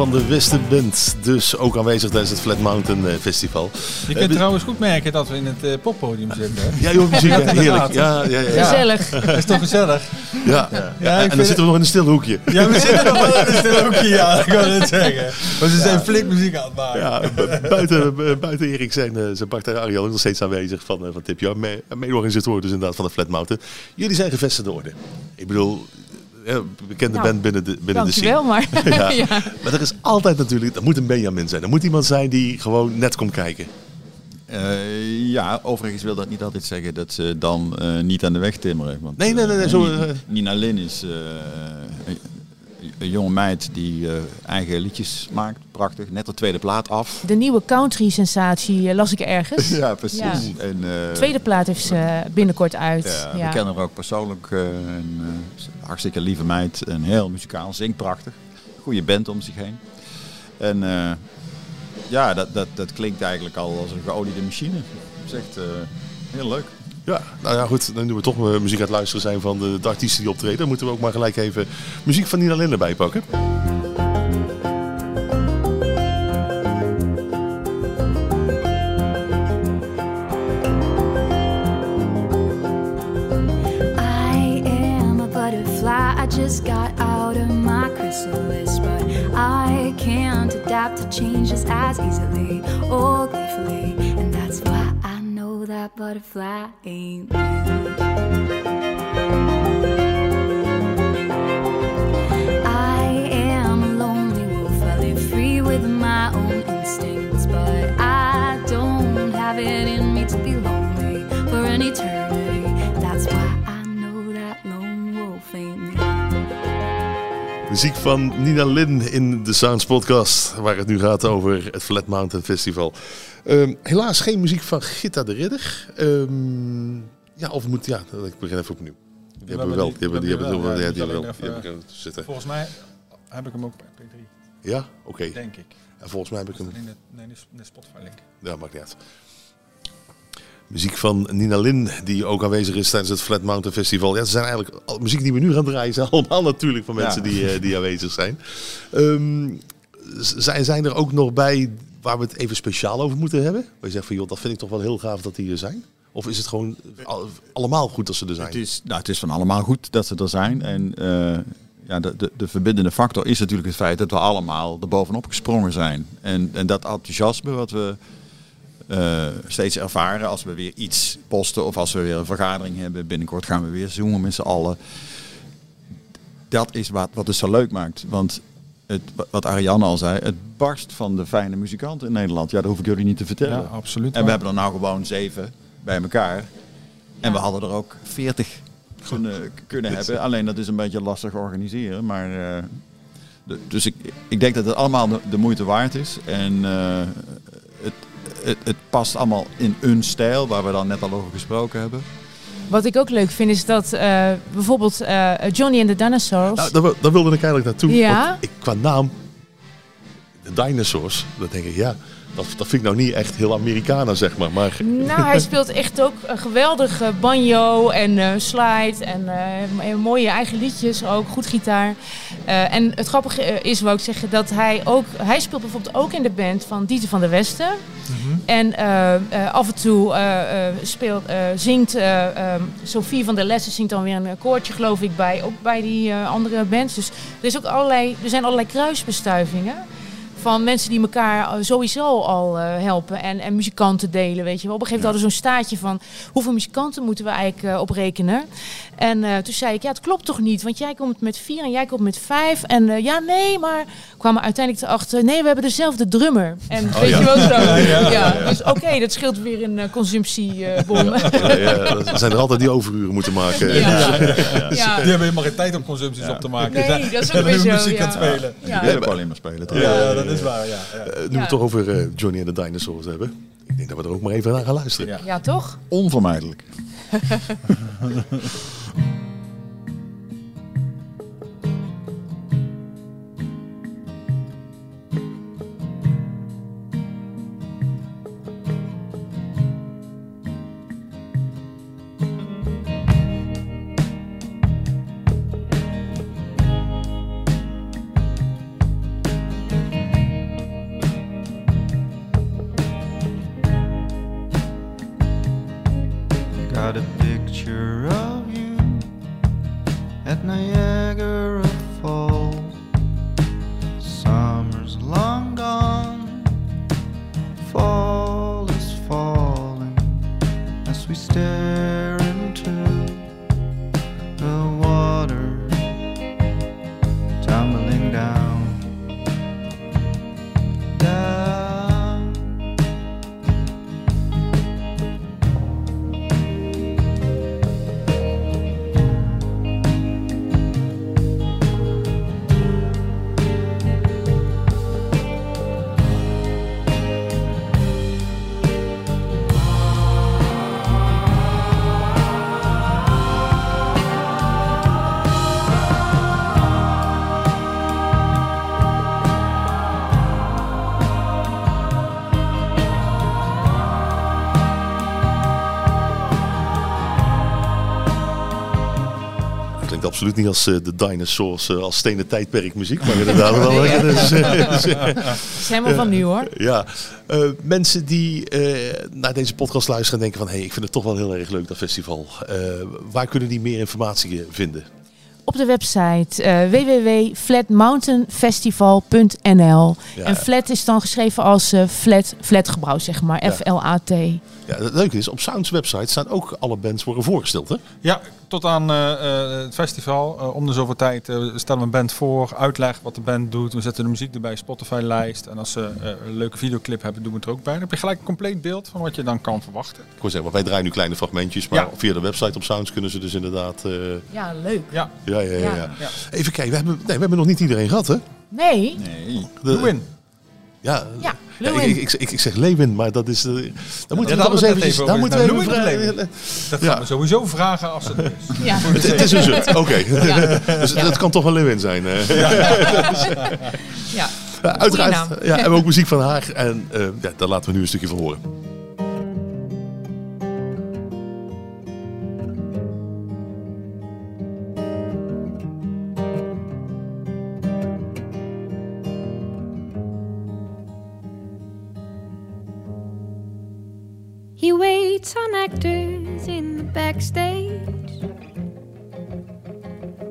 van de Westenband, dus ook aanwezig tijdens het Flat Mountain eh, Festival. Je kunt we- trouwens goed merken dat we in het eh, poppodium zitten. Ja, joh, muziek, heerlijk. Ja, ja, ja. ja. Gezellig. Dat is toch gezellig? ja. Ja, en ik dan vind zitten we nog in een stil hoekje. Ja, we zitten nog wel in een stil hoekje, ja, ik wil het zeggen. Maar ze zijn flink muziek aan het maken. Ja, bu- buiten, bu- buiten Erik zijn, eh, zijn Bart en Arjan nog steeds aanwezig van, van Tipja. Me- Mede-organisatoren dus inderdaad van de Flat Mountain. Jullie zijn gevestigde orde. Ik bedoel, bekende Nou, band binnen de, binnen de scene. Dankjewel, maar Ja. ja. Maar er is altijd natuurlijk, er moet een Benjamin zijn. Er moet iemand zijn die gewoon net komt kijken. Eh, ja, overigens wil dat niet altijd zeggen dat ze dan eh, niet aan de weg timmeren. Want, Nee, nee, nee, nee, eh, zo, Ni-. Nina Lin is eh, een, jonge meid die eh, eigen liedjes maakt. Prachtig. Net de tweede plaat af. De nieuwe country-sensatie las ik ergens. Ja, precies. Ja. En, eh, Tweede plaat heeft ze binnenkort uit. Ja, Ja. We kennen haar ook persoonlijk. eh, eh, hartstikke lieve meid. En heel muzikaal. Zingt prachtig. Goede band om zich heen. En eh, ja, dat, dat, dat klinkt eigenlijk al als een geoliede machine. is echt eh, heel leuk. Ja, nou ja, goed. Dan nu we toch muziek aan het luisteren zijn van de, de artiesten die optreden, moeten we ook maar gelijk even muziek van Nina Linde bijpakken. Muziek van Nina Lin in de Sounds Podcast, waar het nu gaat over het Flat Mountain Festival. Ehm, helaas geen muziek van Gitta de Ridder. Ehm, ja, of moet, ja, ik begin even opnieuw. Die hebben we wel, die hebben, die hebben, wel, die ja, wel, even- zitten. Volgens mij heb ik hem ook bij P3, Ja, oké. denk ik. En volgens mij heb ik hem, Nee, nee, nee, nee, nee, Spotify-link. ja, maakt niet uit. Muziek van Nina Lin, die ook aanwezig is tijdens het Flat Mountain Festival. Ja, het zijn eigenlijk al- muziek die we nu gaan draaien, zijn allemaal natuurlijk van Ja. mensen die, eh, die aanwezig zijn. Ehm, zijn, zijn er ook nog bij waar we het even speciaal over moeten hebben? Waar je zegt van, joh, dat vind ik toch wel heel gaaf dat die er zijn? Of is het gewoon al- allemaal goed dat ze er zijn? Het is, nou, het is van allemaal goed dat ze er zijn. En eh, ja, de, de, de verbindende factor is natuurlijk het feit dat we allemaal er bovenop gesprongen zijn. En, en dat enthousiasme wat we eh, steeds ervaren als we weer iets posten of als we weer een vergadering hebben. Binnenkort gaan we weer zoomen met z'n allen. Dat is wat, wat het zo leuk maakt. Want het, wat Ariane al zei, het barst van de fijne muzikanten in Nederland. Ja, dat hoef ik jullie niet te vertellen. Ja, absoluut. En we hebben er nou gewoon zeven bij elkaar. En we hadden er ook veertig kunnen, kunnen hebben. Alleen dat is een beetje lastig organiseren. Maar, eh, de- dus ik, ik denk dat het allemaal de, de moeite waard is. En eh, het, het, het past allemaal in een stijl waar we dan net al over gesproken hebben. Wat ik ook leuk vind is dat eh, bijvoorbeeld eh, Johnny and the Dinosaurs. Nou, daar, wil- daar wilde ik eigenlijk naartoe. Ja? Want ik, qua naam, de dinosaurs, dan denk ik, ja, dat, dat vind ik nou niet echt heel Americana, zeg maar. Maar Nou, hij speelt echt ook een geweldige banjo en eh, slide en eh, mooie eigen liedjes ook, goed gitaar. Eh, en het grappige is, wou ik zeggen, dat hij ook, hij speelt bijvoorbeeld ook in de band van Dieter van der Westen. En eh, eh, af en toe eh, eh, speelt, eh, zingt eh, eh, Sophie van der Lessen zingt dan weer een koortje, geloof ik, bij, ook bij die eh, andere bands. Dus er, is ook allerlei, er zijn allerlei kruisbestuivingen van mensen die elkaar eh, sowieso al eh, helpen en, en muzikanten delen, weet je wel. Op een gegeven moment hadden we zo'n staatje van hoeveel muzikanten moeten we eigenlijk eh, oprekenen. En eh, toen zei ik, ja, het klopt toch niet, want jij komt met vier en jij komt met vijf. En eh, ja, nee, maar kwamen we uiteindelijk erachter, nee, we hebben dezelfde drummer. En weet ja. je wel zo. Ja, ja, Dus oké, dat scheelt weer een uh, consumptiebom. ja, ja, er zijn er altijd die overuren moeten maken. Ja. Die ja. hebben helemaal geen tijd om consumpties op te maken. Nee, Zijn- dat is ook weer nu zo, muziek aan het spelen. Die willen ook alleen maar spelen. Ja, dat is waar. Ja, ja. Eh, nu we het toch over eh, Johnny en de Dinosaurs hebben. Ik denk dat we er ook maar even naar gaan luisteren. Ja. ja, toch? Onvermijdelijk. Ha ha ha ha. Absoluut niet als eh, de dinosaurs, eh, als stenen tijdperk muziek. Maar inderdaad wel. lekker. Dus, eh, dus, is helemaal van nu hoor. ja, mensen die naar deze podcast luisteren en denken van... hé, hey, ik vind het toch wel heel erg leuk, dat festival. Waar kunnen die meer informatie vinden? Op de website eh www.flatmountainfestival.nl Ja. En flat is dan geschreven als eh, flat, flatgebouw, zeg maar. Ja. F-L-A-T. Ja, het leuke is, op Sounds website staan ook alle bands worden voorgesteld, hè? Ja, tot aan eh, eh, het festival. Eh, om de zoveel tijd eh, stellen we een band voor, uitleg wat de band doet. We zetten de muziek erbij, Spotify-lijst. En als ze eh, een leuke videoclip hebben, doen we het er ook bij. Dan heb je gelijk een compleet beeld van wat je dan kan verwachten. Ik wil zeggen, want wij draaien nu kleine fragmentjes, maar Ja. via de website op Sounds kunnen ze dus inderdaad... eh, Ja, leuk. Ja. ja, ja, ja, ja. Ja. Ja. Even kijken, we hebben, nee, we hebben nog niet iedereen gehad, hè? Nee. Nee. De- Lewin. Ja, Ja, Lewin. ik, ik, ik, ik zeg Lewin, maar dat is... eh, dan moeten we eens eventjes... even Daar over. moeten we Nou, even vragen. Dat gaan we sowieso vragen als het is. Ja. Het, het is een zut, oké. dus het kan toch wel Lewin zijn. eh. ja. Ja, uiteraard ja, hebben we ook muziek van haar. En eh, ja, daar laten we nu een stukje van horen. On actors in the backstage.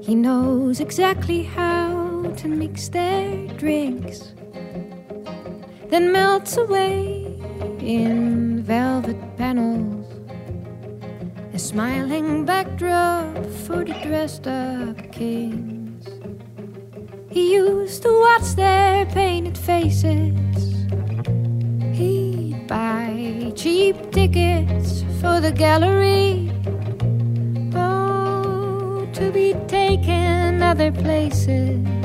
He knows exactly how to mix their drinks, then melts away in velvet panels. A smiling backdrop for the dressed up kings. He used to watch their painted faces. He'd buy cheap tickets for the gallery. Oh, to be taken other places.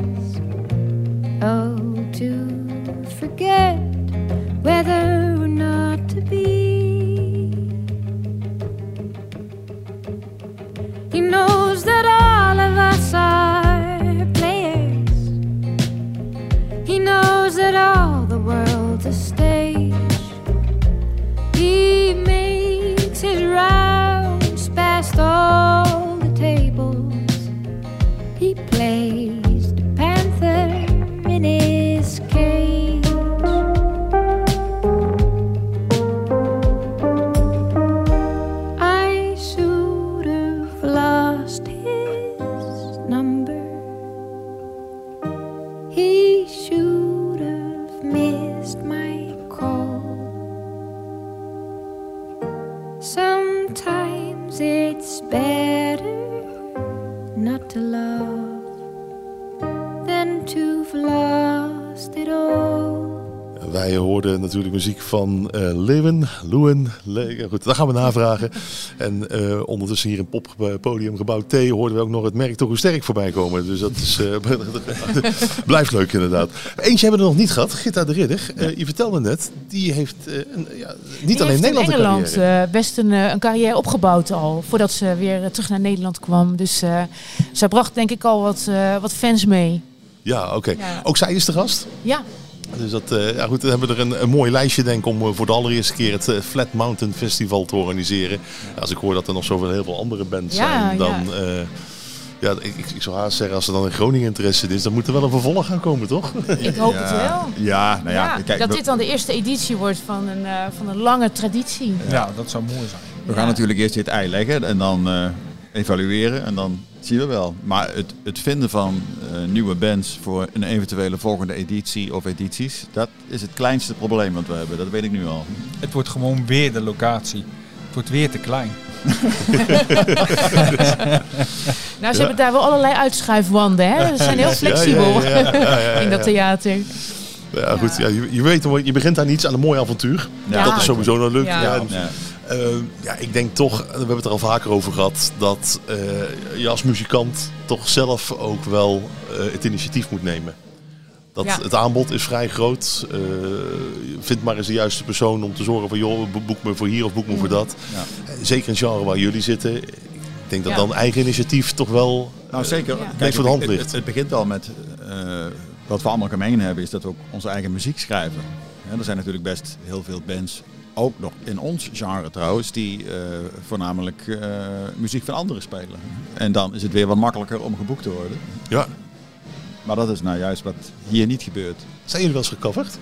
Van eh Lewin, Lewin. Le- goed, daar gaan we navragen. En eh, ondertussen hier in Poppodium Gebouw T hoorden we ook nog het merk Toch Sterk voorbij komen. Dus dat is, eh, blijft leuk inderdaad. Eentje hebben we nog niet gehad, Gitta de Ridder. Je vertelde net, die heeft een, ja, niet Die alleen heeft Nederland in een Engeland carrière. eh, best een, een carrière opgebouwd al. Voordat ze weer terug naar Nederland kwam. Dus zij bracht denk ik al wat, wat fans mee. Ja, oké. Ja. Ook zij is de gast. Ja, Dus dat, eh, ja goed, dan hebben we er een, een mooi lijstje denk ik om eh, voor de allereerste keer het eh, Flat Mountain Festival te organiseren. Als ik hoor dat er nog zoveel heel veel andere bands Ja, zijn, dan... ja. eh, ja, ik, ik, ik zou haast zeggen, als er dan in Groningen interesse is, dan moet er wel een vervolg gaan komen, toch? ik hoop het wel. Ja, nou ja, Ja, kijk, dat dit dan de eerste editie wordt van een, eh, van een lange traditie. Ja, dat zou mooi zijn. we gaan natuurlijk eerst dit ei leggen en dan eh, evalueren en dan zien we wel. Maar het, het vinden van eh, nieuwe bands voor een eventuele volgende editie of edities, dat is het kleinste probleem wat we hebben. Dat weet ik nu al. Het wordt gewoon weer de locatie. Het wordt weer te klein. Nou, ze hebben daar wel allerlei uitschuifwanden. Hè? Ze zijn heel flexibel Ja, ja, ja, ja, ja, in dat theater. Ja, goed. Ja, je, je weet, je begint aan iets, aan een mooi avontuur. Ja. dat is sowieso nog leuk. Ja. Ja, Ja. Eh, ja, ik denk toch, we hebben het er al vaker over gehad, dat eh, je als muzikant toch zelf ook wel eh, het initiatief moet nemen. Dat Ja. Het aanbod is vrij groot. Eh, vind maar eens de juiste persoon om te zorgen van joh, bo- boek me voor hier of boek me voor dat. Ja. Zeker in het genre waar jullie zitten. Ik denk dat Ja. dan eigen initiatief toch wel... Nou zeker. Ja. Kijk, voor de hand het, ligt. het, het begint al met eh, wat we allemaal gemeen hebben, is dat we ook onze eigen muziek schrijven. Ja, er zijn natuurlijk best heel veel bands ook nog in ons genre trouwens, die eh, voornamelijk eh, muziek van anderen spelen. En dan is het weer wat makkelijker om geboekt te worden. Ja. Maar dat is nou juist wat hier niet gebeurt. Zijn jullie wel eens gecoverd?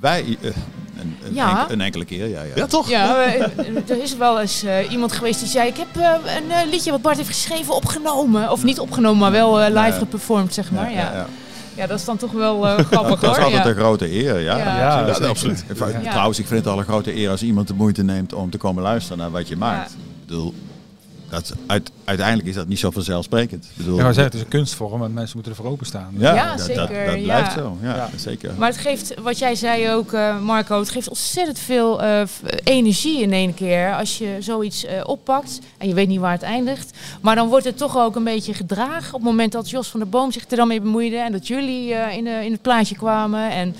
Wij, eh, een, een, Ja. enk- een enkele keer, ja. Ja, Ja, toch? Ja, er is wel eens eh, iemand geweest die zei: Ik heb eh, een liedje wat Bart heeft geschreven opgenomen. Of niet opgenomen, maar wel live Ja. geperformed, zeg maar. Ja, Ja, ja, dat is dan toch wel eh, grappig Dat is hoor. altijd Ja. een grote eer, ja. Ja. Ja, zeker. absoluut. Trouwens, ik vind het al een grote eer als iemand de moeite neemt om te komen luisteren naar wat je maakt. Ja. Ik bedoel, dat, uit, uiteindelijk is dat niet zo vanzelfsprekend. Ik bedoel, Ja, maar zeggen, het is een kunstvorm en mensen moeten ervoor openstaan. ja, Ja, dat, dat, zeker, dat blijft zo. Ja, Ja. zeker. Maar het geeft, wat jij zei ook, eh, Marco, het geeft ontzettend veel eh, energie in één keer. Als je zoiets eh, oppakt en je weet niet waar het eindigt. Maar dan wordt het toch ook een beetje gedragen. Op het moment dat Jos van der Boom zich er dan mee bemoeide. En dat jullie eh, in, in het plaatje kwamen. En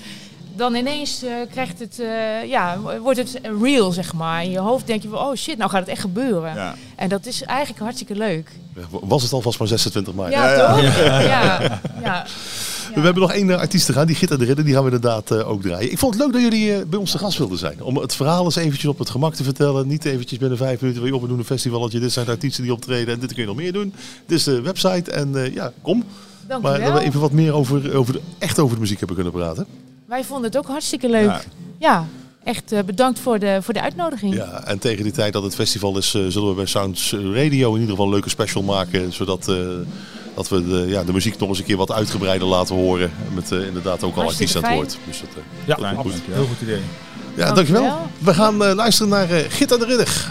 dan ineens eh, krijgt het, eh, ja, wordt het real, zeg maar. In je hoofd denk je van, oh shit, nou gaat het echt gebeuren. Ja. En dat is eigenlijk hartstikke leuk. Was het alvast maar 26 maart? Ja, toch? Ja. Ja. We hebben nog één eh, artiest te gaan, die Gitter de Ridder, die gaan we inderdaad ook draaien. Ik vond het leuk dat jullie eh, bij ons te gast wilden zijn. Om het verhaal eens eventjes op het gemak te vertellen. Niet eventjes binnen vijf minuten, je op en doen een festivaletje. Dit zijn de artiesten die optreden en dit kun je nog meer doen. Dit is de website en eh, ja, kom. Dank Maar je dat wel. we even wat meer over, over de, echt over de muziek hebben kunnen praten. Wij vonden het ook hartstikke leuk. Ja. Ja, echt eh, bedankt voor de, voor de uitnodiging. Ja, en tegen die tijd dat het festival is, eh, zullen we bij Sounds Radio in ieder geval een leuke special maken. Zodat eh, dat we de, ja, de muziek nog eens een keer wat uitgebreider laten horen. Met eh, inderdaad ook al artiesten aan het woord. Dus dat, eh, Ja. Heel goed idee. ja, Dankjewel. dankjewel. We gaan eh, luisteren naar eh Gitta de Ridder.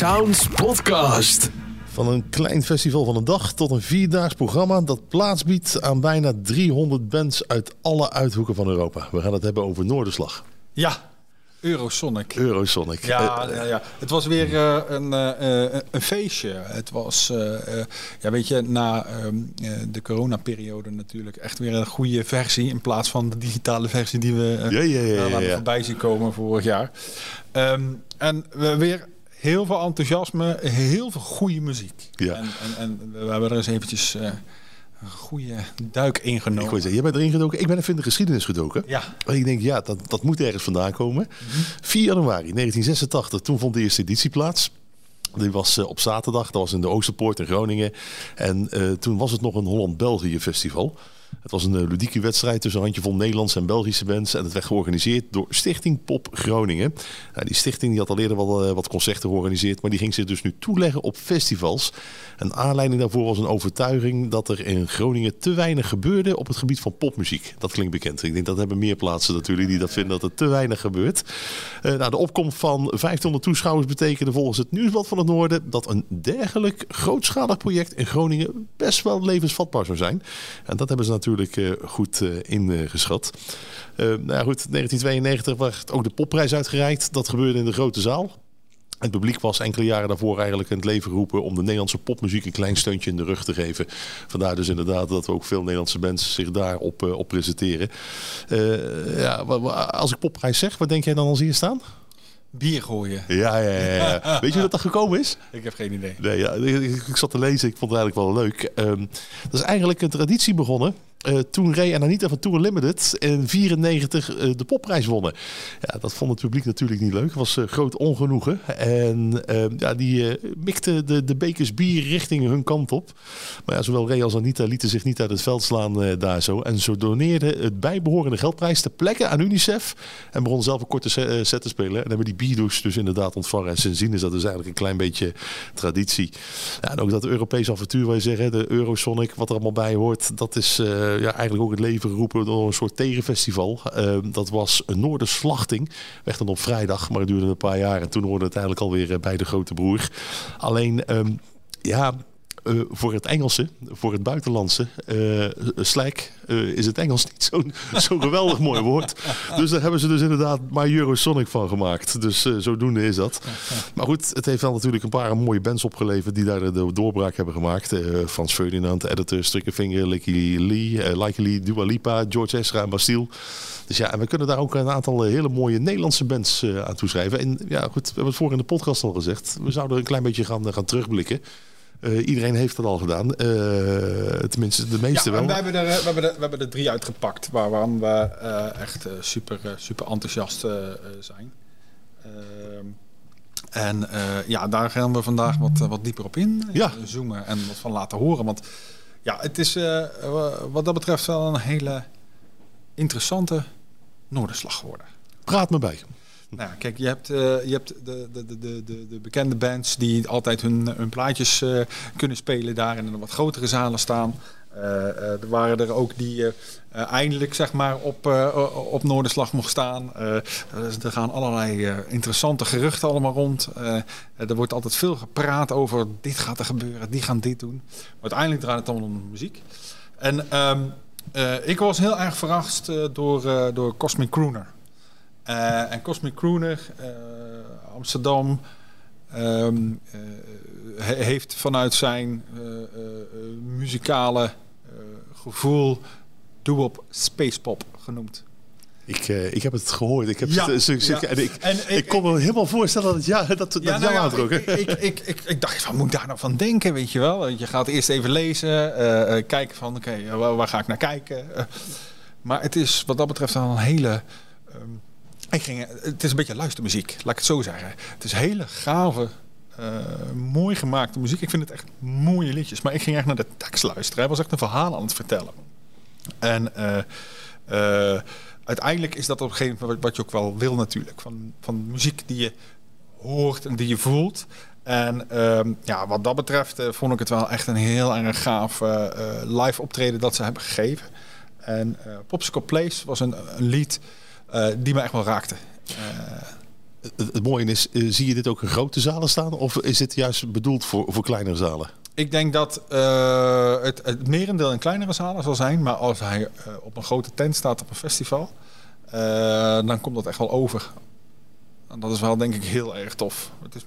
Sounds Podcast. Van een klein festival van een dag tot een vierdaags programma dat plaats biedt aan bijna 300 bands uit alle uithoeken van Europa. We gaan het hebben over Noorderslag. Ja, Eurosonic. Eurosonic. Ja, Eh, ja, ja, het was weer eh, een, eh, eh, een feestje. Het was, ja, weet je, na eh, de coronaperiode natuurlijk echt weer een goede versie. In plaats van de digitale versie die we Ja, ja. voorbij zien komen vorig jaar. Ehm, en we weer heel veel enthousiasme, heel veel goede muziek. Ja. En, en, en we hebben er eens eventjes eh, een goede duik ingenomen. Ik wil zeggen, jij bent erin gedoken. Ik ben even in de geschiedenis gedoken. Ja. En ik denk, ja, dat, dat moet ergens vandaan komen. 4 januari 1986, toen vond de eerste editie plaats. Die was eh, op zaterdag, dat was in de Oosterpoort in Groningen. En eh, toen was het nog een Holland-België festival. Het was een eh, ludieke wedstrijd tussen een handjevol Nederlandse en Belgische bands. En het werd georganiseerd door Stichting Pop Groningen. Nou, die stichting die had al eerder wel eh, wat concerten georganiseerd. Maar die ging zich dus nu toeleggen op festivals. En aanleiding daarvoor was een overtuiging dat er in Groningen te weinig gebeurde op het gebied van popmuziek. Dat klinkt bekend. Ik denk dat hebben meer plaatsen natuurlijk die dat vinden dat er te weinig gebeurt. Eh, nou, de opkomst van 500 toeschouwers betekende volgens het Nieuwsblad van het Noorden dat een dergelijk grootschalig project in Groningen best wel levensvatbaar zou zijn. En dat hebben ze natuurlijk eh, goed eh, ingeschat. Eh, nou ja, goed, 1992 werd ook de popprijs uitgereikt. Dat gebeurde in de grote zaal. Het publiek was enkele jaren daarvoor eigenlijk in het leven geroepen om de Nederlandse popmuziek een klein steuntje in de rug te geven. Vandaar dus inderdaad dat we ook veel Nederlandse bands zich daarop op presenteren. Ja, als ik popprijs zeg, wat denk jij dan als hier staan? Bier gooien. Ja, ja, ja, ja. Weet je hoe dat er gekomen is? Ik heb geen idee. Nee, ja, ik, ik zat te lezen, ik vond het eigenlijk wel leuk. Ehm, dat is eigenlijk een traditie begonnen. Eh, toen Ray en Anita van Tour Limited in 94 eh, de popprijs wonnen. Ja, dat vond het publiek natuurlijk niet leuk. Het was eh, groot ongenoegen. En ehm, ja, die mikten de, de bekers bier richting hun kant op. Maar ja, zowel Ray als Anita lieten zich niet uit het veld slaan daar zo. En zo doneerden het bijbehorende geldprijs ter plekke aan UNICEF. En begonnen zelf een korte se- set te spelen. En hebben die bierdouche dus inderdaad ontvangen. En sindsdien is dat dus eigenlijk een klein beetje traditie. Ja, en ook dat Europese avontuur, waar je zegt, hè, de Eurosonic, wat er allemaal bij hoort. Dat is ja, eigenlijk ook het leven geroepen door een soort tegenfestival. Eh, dat was een Noorderslachting. Werd dan op vrijdag, maar het duurde een paar jaar. En toen hoorde het eigenlijk alweer eh, bij de grote broer. Alleen, ehm, ja... eh, voor het Engelse, voor het buitenlandse, eh slack, eh, is het Engels niet zo'n zo'n geweldig mooi woord. Dus daar hebben ze dus inderdaad maar Eurosonic van gemaakt. Dus zodoende is dat. Maar goed, het heeft wel natuurlijk een paar mooie bands opgeleverd die daar de doorbraak hebben gemaakt. Frans Ferdinand, Editor, Strickerfinger, Licky Lee, Likey Lee, Dua Lipa, George Ezra en Bastille. Dus ja, en we kunnen daar ook een aantal hele mooie Nederlandse bands aan toeschrijven. En ja, goed, we hebben het voor in de podcast al gezegd. We zouden een klein beetje gaan, gaan terugblikken. Eh, iedereen heeft dat al gedaan. Eh, tenminste, de meeste Ja, wel. wij hebben, er, we, hebben er, we hebben er drie uitgepakt waarvan we eh, echt eh, super, eh, super enthousiast eh, eh, zijn. Ehm, en eh, ja, daar gaan we vandaag wat, eh, wat dieper op in. eh, Ja. Zoomen en wat van laten horen. Want ja, het is eh, wat dat betreft wel een hele interessante Noorderslag geworden. Praat me bij. Nou kijk, je hebt, eh, je hebt de, de, de, de, de, de bekende bands die altijd hun, hun plaatjes eh, kunnen spelen daar in een wat grotere zalen staan. Eh, eh, er waren er ook die eh, eh, eindelijk zeg maar, op, eh, op Noorderslag mocht staan. Eh, er gaan allerlei eh, interessante geruchten allemaal rond. Eh, er wordt altijd veel gepraat over dit gaat er gebeuren, die gaan dit doen. Maar uiteindelijk draait het allemaal om muziek. En ehm, eh, ik was heel erg verrast eh, door, eh, door Cosmic Crooner. Eh, en Cosmic Crooner, eh, Amsterdam, ehm, eh, he- heeft vanuit zijn muzikale gevoel doe-op spacepop genoemd. Ik, ik heb het gehoord. Ik, heb Ja, het, ja. en ik, En ik, ik- kon me helemaal voorstellen dat het ja, dat, dat Ja, jou nou ja, ik, ik, ik, dacht, wat moet ik daar nou van denken, weet je wel? Je gaat eerst even lezen, kijken van, oké, waar, waar ga ik naar kijken? Maar het is wat dat betreft een hele... ehm, ik ging, het is een beetje luistermuziek, laat ik het zo zeggen. Het is hele gave, eh, mooi gemaakte muziek. Ik vind het echt mooie liedjes. Maar ik ging echt naar de tekst luisteren. Hij was echt een verhaal aan het vertellen. En eh, eh, uiteindelijk is dat op een gegeven moment wat je ook wel wil natuurlijk. Van, van muziek die je hoort en die je voelt. En ehm, ja, wat dat betreft eh, vond ik het wel echt een heel erg gaaf eh, eh, live optreden dat ze hebben gegeven. En eh Popsicle Place was een, een lied eh, die me echt wel raakte. Eh, Het, het mooie is, eh, zie je dit ook in grote zalen staan? Of is dit juist bedoeld voor, voor kleinere zalen? Ik denk dat eh, het, het merendeel in kleinere zalen zal zijn. Maar als hij eh, op een grote tent staat op een festival, eh, dan komt dat echt wel over. En dat is wel denk ik heel erg tof. Het is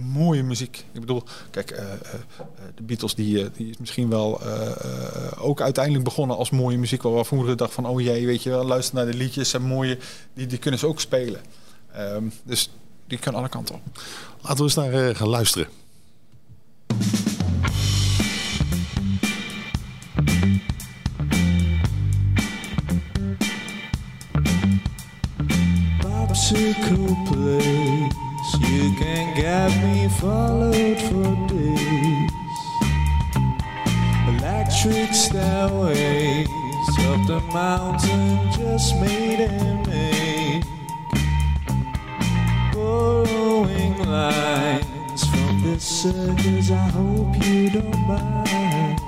mooie muziek. Ik bedoel, kijk, eh, eh, eh, de Beatles die, eh, die is misschien wel eh, eh, ook uiteindelijk begonnen als mooie muziek. Waar we vroeger dachten van, oh jee, weet je wel, luister naar de liedjes en mooie, die, die kunnen ze ook spelen. Ehm, dus die kan alle kanten op. Laten we eens naar eh, gaan luisteren. popsicle place. You can get me followed for days. Electric stairways up the mountain just made and make. Borrowing lines from the circus, I hope you don't mind.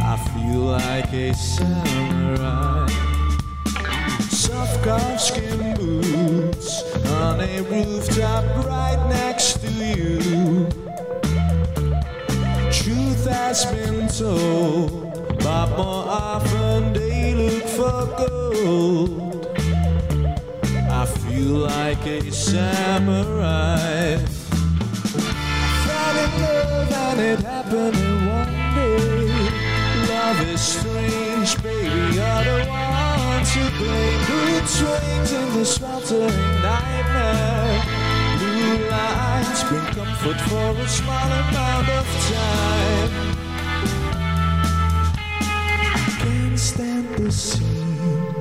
I feel like a samurai soft golf skin boots on a rooftop right next to you. Truth has been told, but more often they look for gold. I feel like a samurai. Fell in love and it happened in one day. Love is strange, baby. You're to blame. Mood swings in the sweltering nightmare. Blue lights bring comfort for a small amount of time. Can't stand the scene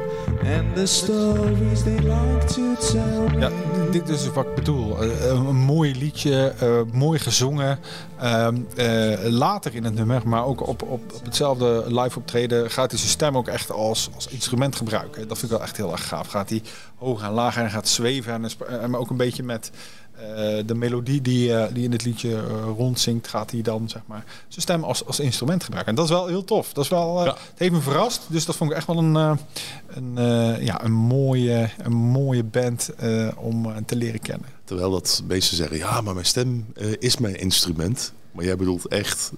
and the stories they like to tell me. Ja, dit is wat ik bedoel. Eh, een mooi liedje, eh, mooi gezongen. Ehm, eh, later in het nummer, maar ook op, op, op hetzelfde live optreden, gaat hij zijn stem ook echt als, als instrument gebruiken. Dat vind ik wel echt heel erg gaaf. Gaat hij hoog en laag en gaat zweven. En, maar ook een beetje met eh, de melodie die, eh, die in het liedje eh, rondzingt, gaat hij dan zeg maar zijn stem als, als instrument gebruiken. En dat is wel heel tof. Dat is wel, eh, Het heeft me verrast. Dus dat vond ik echt wel een, eh, een, eh, ja, een, mooie, een mooie band eh, om eh, te leren kennen. Terwijl dat meesten zeggen, ja, maar mijn stem eh, is mijn instrument. Maar jij bedoelt echt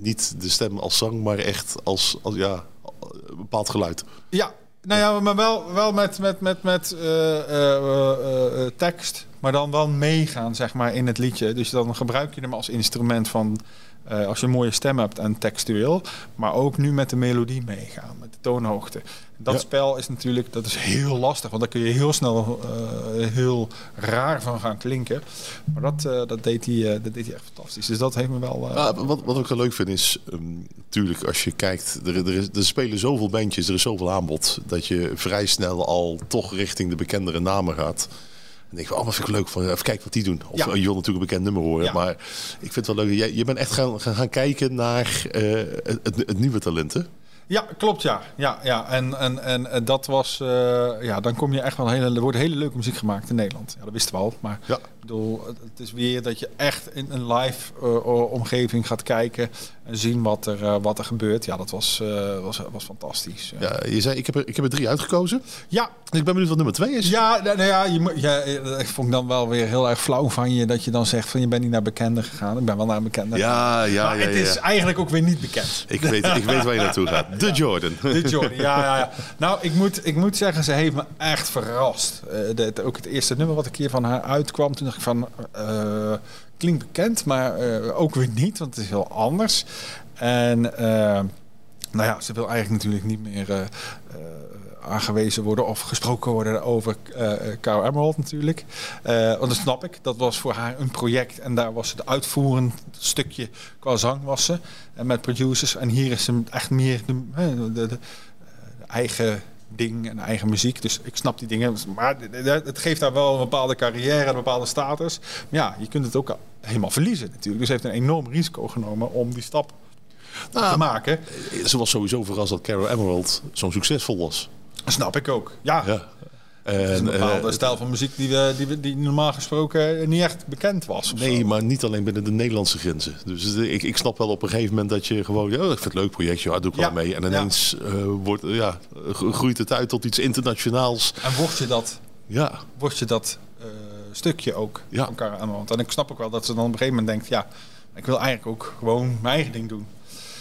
niet de stem als zang, maar echt als, als ja, een bepaald geluid. Ja, nou ja, maar wel, wel met, met, met, met eh, eh, eh, eh, tekst. Maar dan wel meegaan, zeg maar, in het liedje. Dus dan gebruik je hem als instrument van... eh, als je een mooie stem hebt en textueel. Maar ook nu met de melodie meegaan, met de toonhoogte. Dat Ja. spel is natuurlijk dat is heel lastig. Want daar kun je heel snel eh, heel raar van gaan klinken. Maar dat, eh, dat, deed hij, dat deed hij echt fantastisch. Dus dat heeft me wel... wat, wat ik wel leuk vind is, natuurlijk als je kijkt, er, er, is, er spelen zoveel bandjes, er is zoveel aanbod, dat je vrij snel al toch richting de bekendere namen gaat. En denk ik, oh, wat vind ik leuk van, even kijken wat die doen. Of Ja. je wil natuurlijk een bekend nummer horen, Ja. maar ik vind het wel leuk. Je, je bent echt gaan, gaan, kijken naar eh, het, het, nieuwe talenten. Ja, klopt ja. ja, ja. En, en, en dat was, eh, ja, dan kom je echt wel hele, er wordt hele leuke muziek gemaakt in Nederland. Ja, dat wisten we al. Maar Ja. ik bedoel, het is weer dat je echt in een live eh, omgeving gaat kijken en zien wat er, eh, wat er gebeurt. Ja, dat was, eh, was, was fantastisch. Ja, je zei, ik heb, er, ik heb er drie uitgekozen. Ja, Dus ik ben benieuwd wat nummer twee is. Ja, nou, nou ja, je, ja, eh, ik vond dan wel weer heel erg flauw van je dat je dan zegt van je bent niet naar bekende gegaan. Ik ben wel naar bekende. Ja, ja, maar ja, het ja, is eigenlijk ook weer niet bekend. Ik weet, ik weet waar je naartoe gaat. De Jordan. De Jordan, ja, ja, ja. Nou, ik moet, ik moet zeggen, ze heeft me echt verrast. De- het- ook het eerste nummer wat een keer van haar uitkwam, toen dacht ik van, klinkt bekend, maar eh, ook weer niet, want het is heel anders. En eh, nou ja, ze wil eigenlijk natuurlijk niet meer eh, aangewezen worden of gesproken worden over eh Cow Emerald natuurlijk. Want dat snap ik. Dat was voor haar een project en daar was de uitvoerend stukje qua zang. En met producers. En hier is ze echt meer de, de, de eigen ding en eigen muziek. Dus ik snap die dingen. Maar het geeft haar wel een bepaalde carrière, een bepaalde status. Maar ja, je kunt het ook al helemaal verliezen natuurlijk. Dus heeft een enorm risico genomen om die stap Nou, te maken. Ze was sowieso verrast dat Carol Emerald zo succesvol was. Snap ik ook. Ja, Ja. Het is een En, bepaalde eh, stijl van muziek die, we, die, we, die normaal gesproken niet echt bekend was. Nee, zo. maar niet alleen binnen de Nederlandse grenzen. Dus eh, ik, ik snap wel op een gegeven moment dat je gewoon... Ja, ik vind het leuk project, ja, doe ik Ja, wel mee. En ineens eh, wordt, eh, ja, gro- groeit het uit tot iets internationaals. En word je dat Ja. word je dat eh, stukje ook Ja. van Cara Emerald. En ik snap ook wel dat ze dan op een gegeven moment denkt, ja, ik wil eigenlijk ook gewoon mijn eigen ding doen.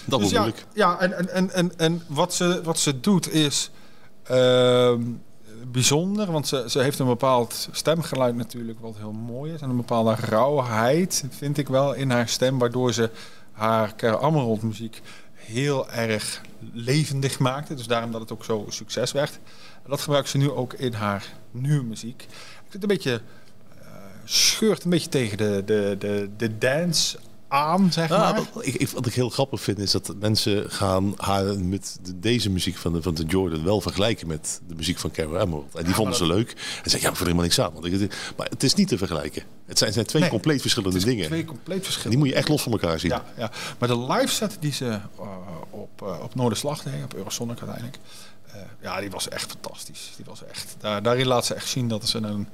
Dat Dus ja, moeilijk. Ja, en, en, en, en, en wat, ze, wat ze doet is ehm, bijzonder, want ze, ze heeft een bepaald stemgeluid natuurlijk, wat heel mooi is. En een bepaalde rauwheid, vind ik wel, in haar stem, waardoor ze haar Cara Emerald muziek heel erg levendig maakte. Dus daarom dat het ook zo succes werd. En dat gebruikt ze nu ook in haar nieuwe muziek. Ik het een beetje eh, scheurt een beetje tegen de, de, de, de dance aan, zeg Ja, maar. wat, ik, ik- wat ik heel grappig vind is dat mensen gaan haar met de- deze muziek van de, van de Jordan wel vergelijken met de muziek van Cara Emerald. En die vonden ze leuk. En zeggen ja, ik vind er helemaal niks aan. Want ik, maar het is niet te vergelijken. Het zijn, zijn twee Nee, compleet verschillende dingen. Twee compleet En verschillende. die moet je echt los van elkaar zien. Ja, ja. Maar de live set die ze eh, op, uh, op Noorderslag deed, op Eurosonic uiteindelijk, eh, ja, die was echt fantastisch. Die was echt, daar, daarin laat ze echt zien dat ze een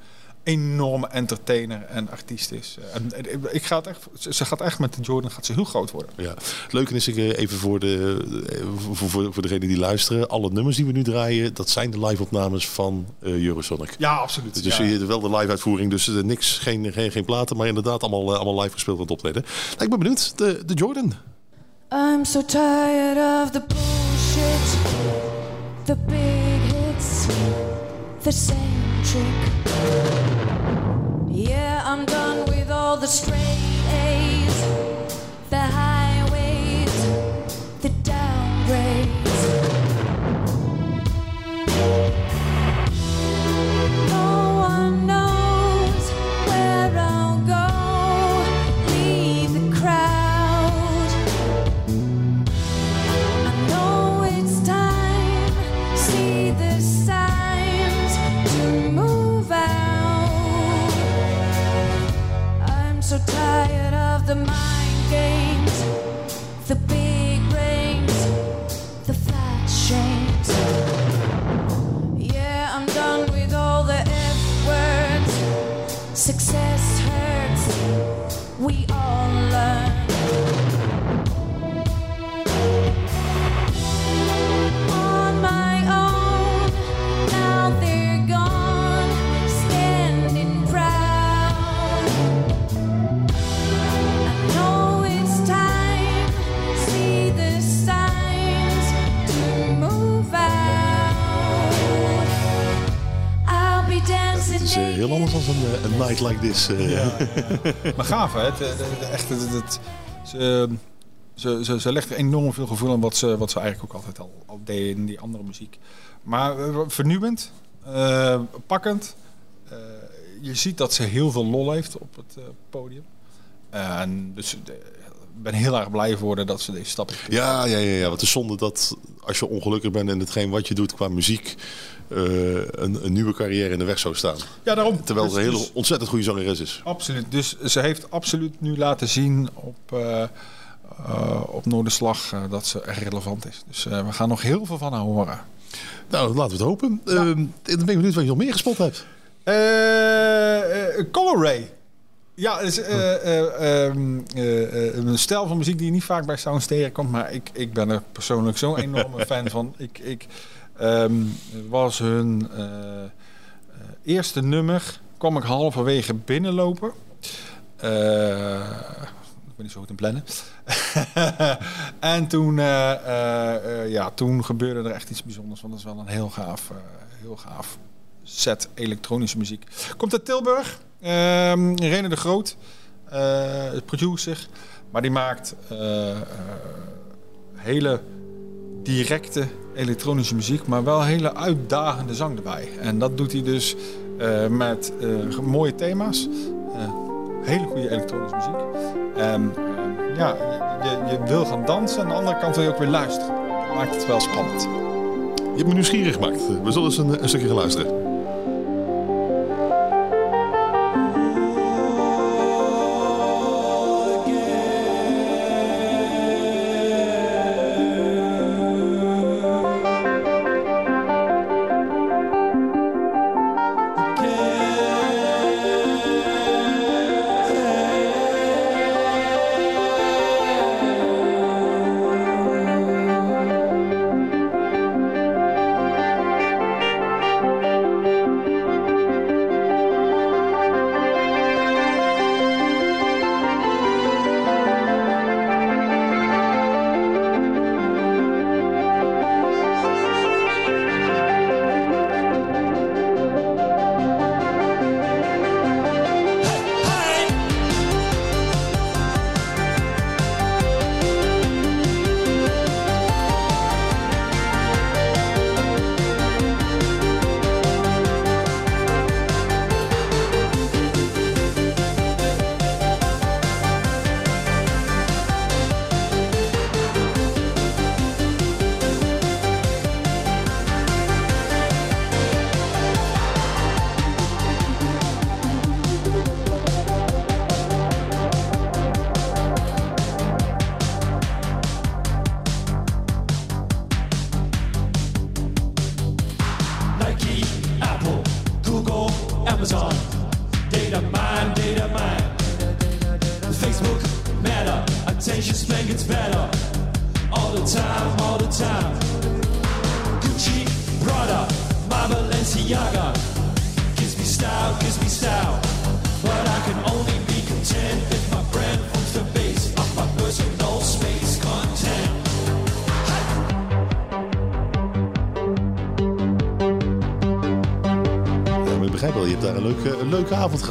enorme entertainer en artiest is. Eh, En, en ik ga het echt, ze- gaat echt met de Jordan gaat ze heel groot worden. Ja. Het leuke is, ik, eh, even voor, de, eh, voor, voor, voor degenen die luisteren. Alle nummers die we nu draaien, dat zijn de live opnames van eh, Eurosonic. Ja, absoluut. Dus ja. je wel de live uitvoering, dus eh, niks, geen, geen, geen platen, maar inderdaad allemaal, allemaal live gespeeld aan het optreden. Nou, ik ben benieuwd, de, de Jordan. I'm so tired of the bullshit, the big hits, the same trick. I'm done with all the straight the mind games, night like this. eh. Maar gaaf, hè? Het, het, het- echt, het, het- ze, ze, ze, ze legt er enorm veel gevoel aan wat ze, wat ze eigenlijk ook altijd al, al deed in die andere muziek. Maar eh, vernieuwend, eh, pakkend. Eh, je ziet dat ze heel veel lol heeft op het eh, podium. En dus eh, ik ben heel erg blij voor haar dat ze deze stap heeft. Ja, ja, ja, ja. Want het is zonde dat als je ongelukkig bent en hetgeen wat je doet qua muziek, eh, een, een nieuwe carrière in de weg zou staan. Ja, daarom. Terwijl ze Dus- een hele dus- ontzettend goede zangeres is. Absoluut. Dus ze heeft absoluut nu laten zien op, eh, op Noorderslag dat ze erg relevant is. Dus we gaan nog heel veel van haar horen. Nou, laten we het hopen. Eh, dan ben ik benieuwd wat je nog meer gespot hebt. Color Ray. Ja, is eh, ehm, eh, eh, een stijl van muziek die niet vaak bij Sounds tegenkomt. Maar ik, ik ben er persoonlijk zo'n enorme fan van. Ik, ik ehm, was hun eh, eh, eerste nummer. kwam ik halverwege binnenlopen. Eh, ik ben niet zo goed in plannen. en toen, ja, toen gebeurde er echt iets bijzonders. Want dat is wel een heel gaaf, heel gaaf set elektronische muziek. Komt uit Tilburg. Rene de Groot, producer. Maar die maakt hele directe elektronische muziek, maar wel hele uitdagende zang erbij. En dat doet hij dus eh, met eh, mooie thema's. eh, hele goede elektronische muziek. En ja, je wil gaan dansen. Aan de andere kant wil je ook weer luisteren. Dat maakt het wel spannend. Je hebt me nieuwsgierig gemaakt. We zullen eens een, een stukje gaan luisteren.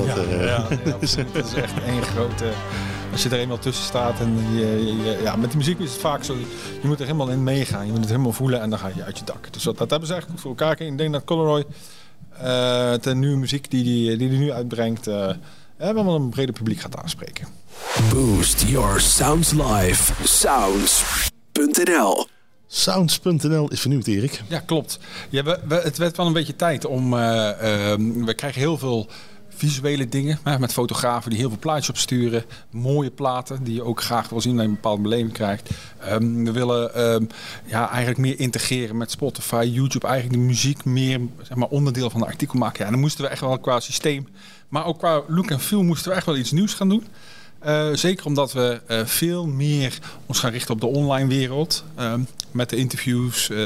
Ja, eh. ja, ja, absoluut. Het is echt één grote... Als je er eenmaal tussen staat en je, je- je- ja, met de muziek is het vaak zo. Je moet er helemaal in meegaan. Je moet het helemaal voelen en dan ga je uit je dak. Dus dat, dat hebben ze echt goed voor elkaar. Ik denk dat Coloroy, eh de nieuwe muziek die hij die, die nu uitbrengt, eh eh, wel een breder publiek gaat aanspreken. Boost your sounds live. Sounds.nl Sounds.nl is vernieuwd, Erik. Ja, klopt. Ja, we, we- het werd wel een beetje tijd om. eh, ehm, we krijgen heel veel visuele dingen met fotografen die heel veel plaatjes opsturen. Mooie platen die je ook graag wil zien dat je een bepaalde beleving krijgt. Ehm, we willen ehm, ja, eigenlijk meer integreren met Spotify, YouTube. Eigenlijk de muziek meer zeg maar, onderdeel van de artikel maken. Ja, dan moesten we echt wel qua systeem, maar ook qua look en feel moesten we echt wel iets nieuws gaan doen. Eh, zeker omdat we eh, veel meer ons gaan richten op de online wereld. ehm, met de interviews, eh,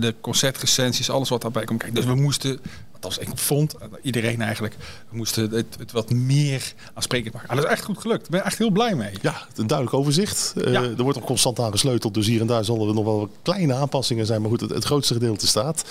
de concertrecensies, alles wat daarbij komt kijken. Dus we moesten, althans ik vond, iedereen eigenlijk, we moesten het, het wat meer aansprekend maken. En dat is echt goed gelukt. Ik ben echt heel blij mee. Ja, een duidelijk overzicht. Eh, Ja. Er wordt nog constant aan gesleuteld, dus hier en daar zullen er nog wel kleine aanpassingen zijn. Maar goed, het, het grootste gedeelte staat.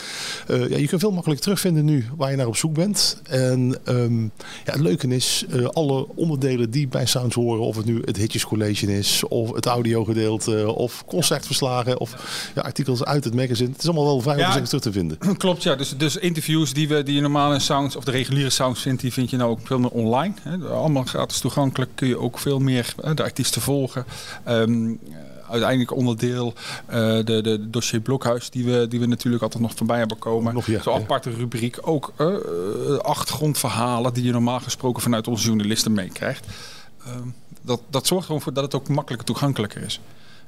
Eh, ja, je kunt veel makkelijker terugvinden nu waar je naar op zoek bent. En ehm, ja, het leuke is, eh, alle onderdelen die bij Sounds horen, of het nu het Hitjes Collation is, of het audiogedeelte, of concertverslagen, of ja, artikels uit het magazine. Het is allemaal wel vrij Ja. terug te vinden. Klopt, ja. Dus, dus interviews die, we, die je normaal in Sounds of de reguliere Sounds vindt, die vind je nou ook veel meer online. Hè. Allemaal gratis toegankelijk. Kun je ook veel meer hè, de artiesten volgen. Ehm, eh, uiteindelijk onderdeel eh, de, de dossier Blokhuis, die we, die we natuurlijk altijd nog voorbij hebben komen. Nog, ja, Zo'n ja. aparte rubriek. Ook eh, eh, achtergrondverhalen die je normaal gesproken vanuit onze journalisten meekrijgt. Ehm, dat, dat zorgt gewoon voor dat het ook makkelijker toegankelijker is.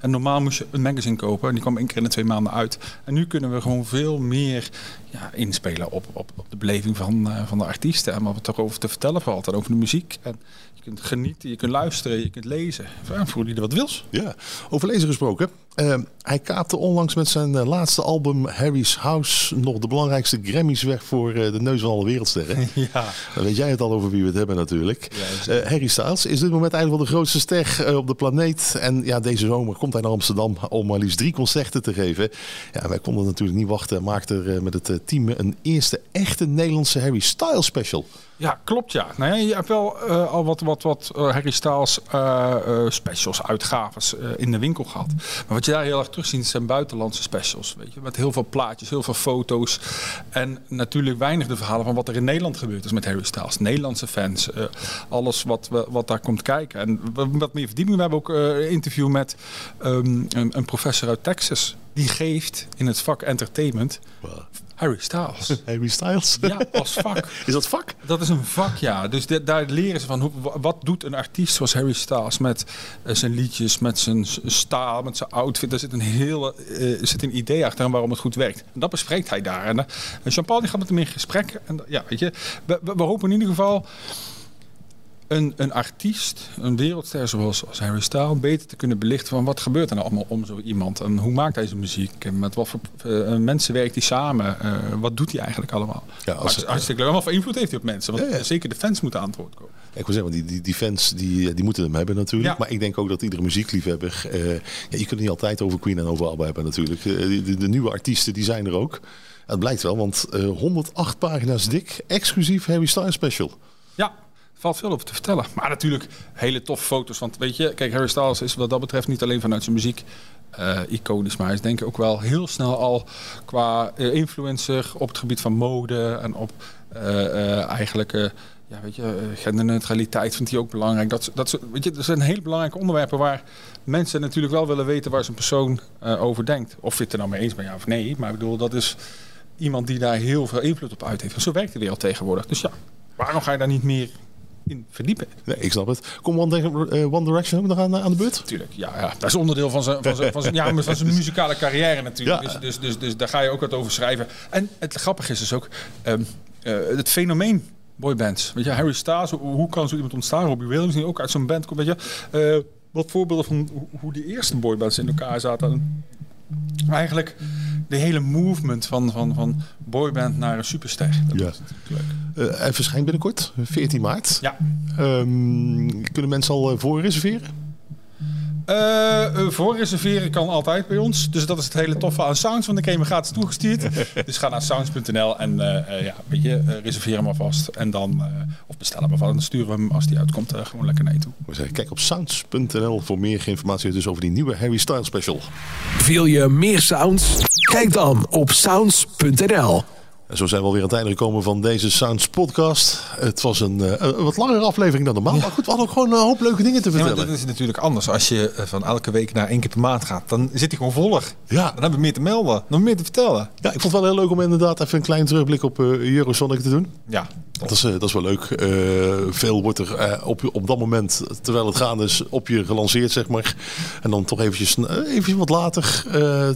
En normaal moest je een magazine kopen en die kwam één keer in de twee maanden uit. En nu kunnen we gewoon veel meer ja, inspelen op, op, de beleving van, eh, van de artiesten. En wat we erover te vertellen valt. En over de muziek. En je kunt genieten, je kunt luisteren, je kunt lezen. Ja, voor er wat wils. Ja, over lezen gesproken. Eh, hij kaapte onlangs met zijn eh, laatste album Harry's House nog de belangrijkste Grammys weg voor eh, de neus van alle wereldsterren. Ja. Dan weet jij het al over wie we het hebben natuurlijk. Eh, Harry Styles is dit moment eigenlijk wel de grootste ster op de planeet. En ja, deze zomer komt hij naar Amsterdam om maar liefst drie concerten te geven. Ja, wij konden natuurlijk niet wachten en maakten er met het team een eerste echte Nederlandse Harry Styles special. Ja, klopt ja. Nou ja je hebt wel al wat, wat, wat Harry Styles specials, uitgaves in de winkel gehad. Maar wat je daar heel erg terugziet zijn buitenlandse specials. Weet je? Met heel veel plaatjes, heel veel foto's. En natuurlijk weinig de verhalen van wat er in Nederland gebeurd is met Harry Styles. Nederlandse fans, eh, alles wat, wat daar komt kijken. En wat meer verdieping. We hebben ook eh, een interview met ehm, een, een professor uit Texas. Die geeft in het vak entertainment Harry Styles. Harry Styles? Ja, als vak. Is dat vak? Dat is een vak, ja. Dus de- daar leren ze van hoe, wa- wat doet een artiest zoals Harry Styles met eh, zijn liedjes, met zijn staal, met zijn outfit. Daar zit een hele er zit een idee achter en waarom het goed werkt. En dat bespreekt hij daar. En, en Jean-Paul die gaat met hem in gesprek. En ja, weet je, we, we, we hopen in ieder geval een, een artiest, een wereldster zoals als Harry Styles, beter te kunnen belichten van wat gebeurt er nou allemaal om zo iemand. En hoe maakt hij zijn muziek? En met wat voor eh, mensen werkt hij samen? Eh, wat doet hij eigenlijk allemaal? Ja, als- het hartstikke leuk. Wat voor invloed heeft hij op mensen? Want Ja, ja. zeker de fans moeten aan het woord komen. Ik wil zeggen, die, die, die fans die, die moeten hem hebben natuurlijk. Ja. Maar ik denk ook dat iedere muziekliefhebber... eh, ja, je kunt het niet altijd over Queen en over ABBA hebben natuurlijk. Eh, de, de, de nieuwe artiesten die zijn er ook. Het blijkt wel, want eh, 108 pagina's dik. Exclusief Harry Styles special. Ja, valt veel over te vertellen. Maar natuurlijk hele toffe foto's. Want weet je, kijk, Harry Styles is wat dat betreft niet alleen vanuit zijn muziek eh, iconisch. Maar hij is denk ik ook wel heel snel al qua eh, influencer op het gebied van mode. En op eh, eigenlijk... ja, weet je, genderneutraliteit vindt hij ook belangrijk. Dat, dat, weet je, dat zijn hele belangrijke onderwerpen waar mensen natuurlijk wel willen weten waar zijn persoon over denkt. Of je het er nou mee eens bent, ja of nee. Maar ik bedoel, dat is iemand die daar heel veel invloed op uit heeft. Zo werkt de wereld tegenwoordig. Dus ja, waarom ga je daar niet meer in verdiepen? Nee, ik snap het. Kom One, eh, One Direction ook nog aan, aan de beurt? Natuurlijk, ja, ja. Dat is onderdeel van zijn, van zijn, van zijn, ja, van zijn muzikale carrière natuurlijk. Ja. Dus, dus, dus, dus daar ga je ook wat over schrijven. En het grappige is dus ook ehm, eh, het fenomeen boybands. Weet je, Harry Styles, hoe, kan zo iemand ontstaan? Robbie Williams, die ook uit zo'n band komt, weet je. Eh, wat voorbeelden van hoe- hoe die eerste boybands in elkaar zaten. En Eigenlijk de hele movement van, van, van boyband naar een superster. Dat Ja. natuurlijk leuk. Eh, hij verschijnt binnenkort, 14 maart. Ja. Ehm, kunnen mensen al eh, voor reserveren? Eh, eh, voor reserveren kan altijd bij ons. Dus dat is het hele toffe aan Sounds. Want ik heb hem gratis toegestuurd. dus ga naar sounds.nl en eh, eh, ja, weet je, eh, reserveer hem alvast. En dan, eh, of bestel hem alvast. En dan sturen we hem als die uitkomt gewoon lekker naar je toe. We zeggen, kijk op sounds.nl voor meer informatie dus over die nieuwe Harry Styles special. Wil je meer sounds? Kijk dan op sounds.nl. En zo zijn we alweer aan het einde gekomen van deze Sounds podcast. Het was een, eh, een wat langere aflevering dan normaal. Maar goed, we hadden ook gewoon een hoop leuke dingen te Ja, vertellen. dat is natuurlijk anders. Als je eh, van elke week naar één keer per maand gaat, dan zit hij gewoon voller. Ja. Dan hebben we meer te melden. We meer te vertellen. Ja, ik vond het wel heel leuk om inderdaad even een klein terugblik op eh, Eurosonic te doen. Ja, Dat is, dat is wel leuk. Veel wordt er op, op dat moment, terwijl het gaande is, op je gelanceerd, zeg maar. En dan toch eventjes, eventjes wat later,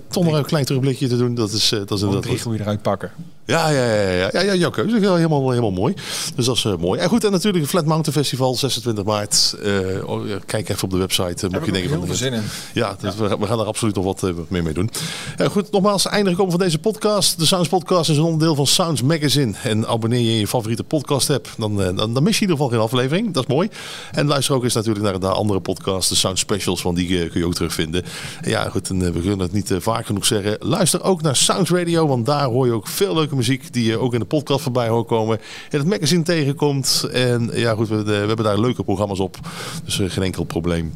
toch nog een klein terugblikje te doen. Dat is, dat is inderdaad drie goede eruit pakken. Ja, ja, ja, ja, ja, ja jouw keuze. Ja, Helemaal, helemaal mooi. Dus dat is eh, mooi. En goed, en natuurlijk het Flat Mountain Festival, 26 maart. Eh, oh, ja, kijk even op de website. mocht Heb je denken heel veel zin in. Ja, dus We, we gaan er absoluut nog wat, meer mee doen. Ja, goed, nogmaals, einde gekomen van deze podcast. De Sounds Podcast is een onderdeel van Sounds Magazine. En abonneer je in je favoriete podcast app. Dan, dan, dan mis je in ieder geval geen aflevering. Dat is mooi. En luister ook eens natuurlijk naar de andere podcast, de Sound Specials. Want die kun je ook terugvinden. En ja, goed, en, we kunnen het niet vaak genoeg zeggen. Luister ook naar Sounds Radio. Want daar hoor je ook veel leuke muziek die je ook in de podcast voorbij hoort komen. In het magazine tegenkomt. En ja, goed, we, we hebben daar leuke programma's op. Dus eh, geen enkel probleem.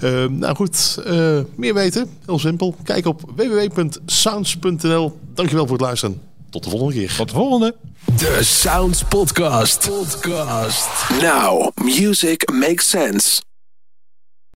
Eh, nou goed, eh, meer weten. Heel simpel. Kijk op www.sounds.nl. Dankjewel voor het luisteren. Tot de volgende keer. Tot de volgende. De Sounds Podcast. Podcast. Now, music makes sense.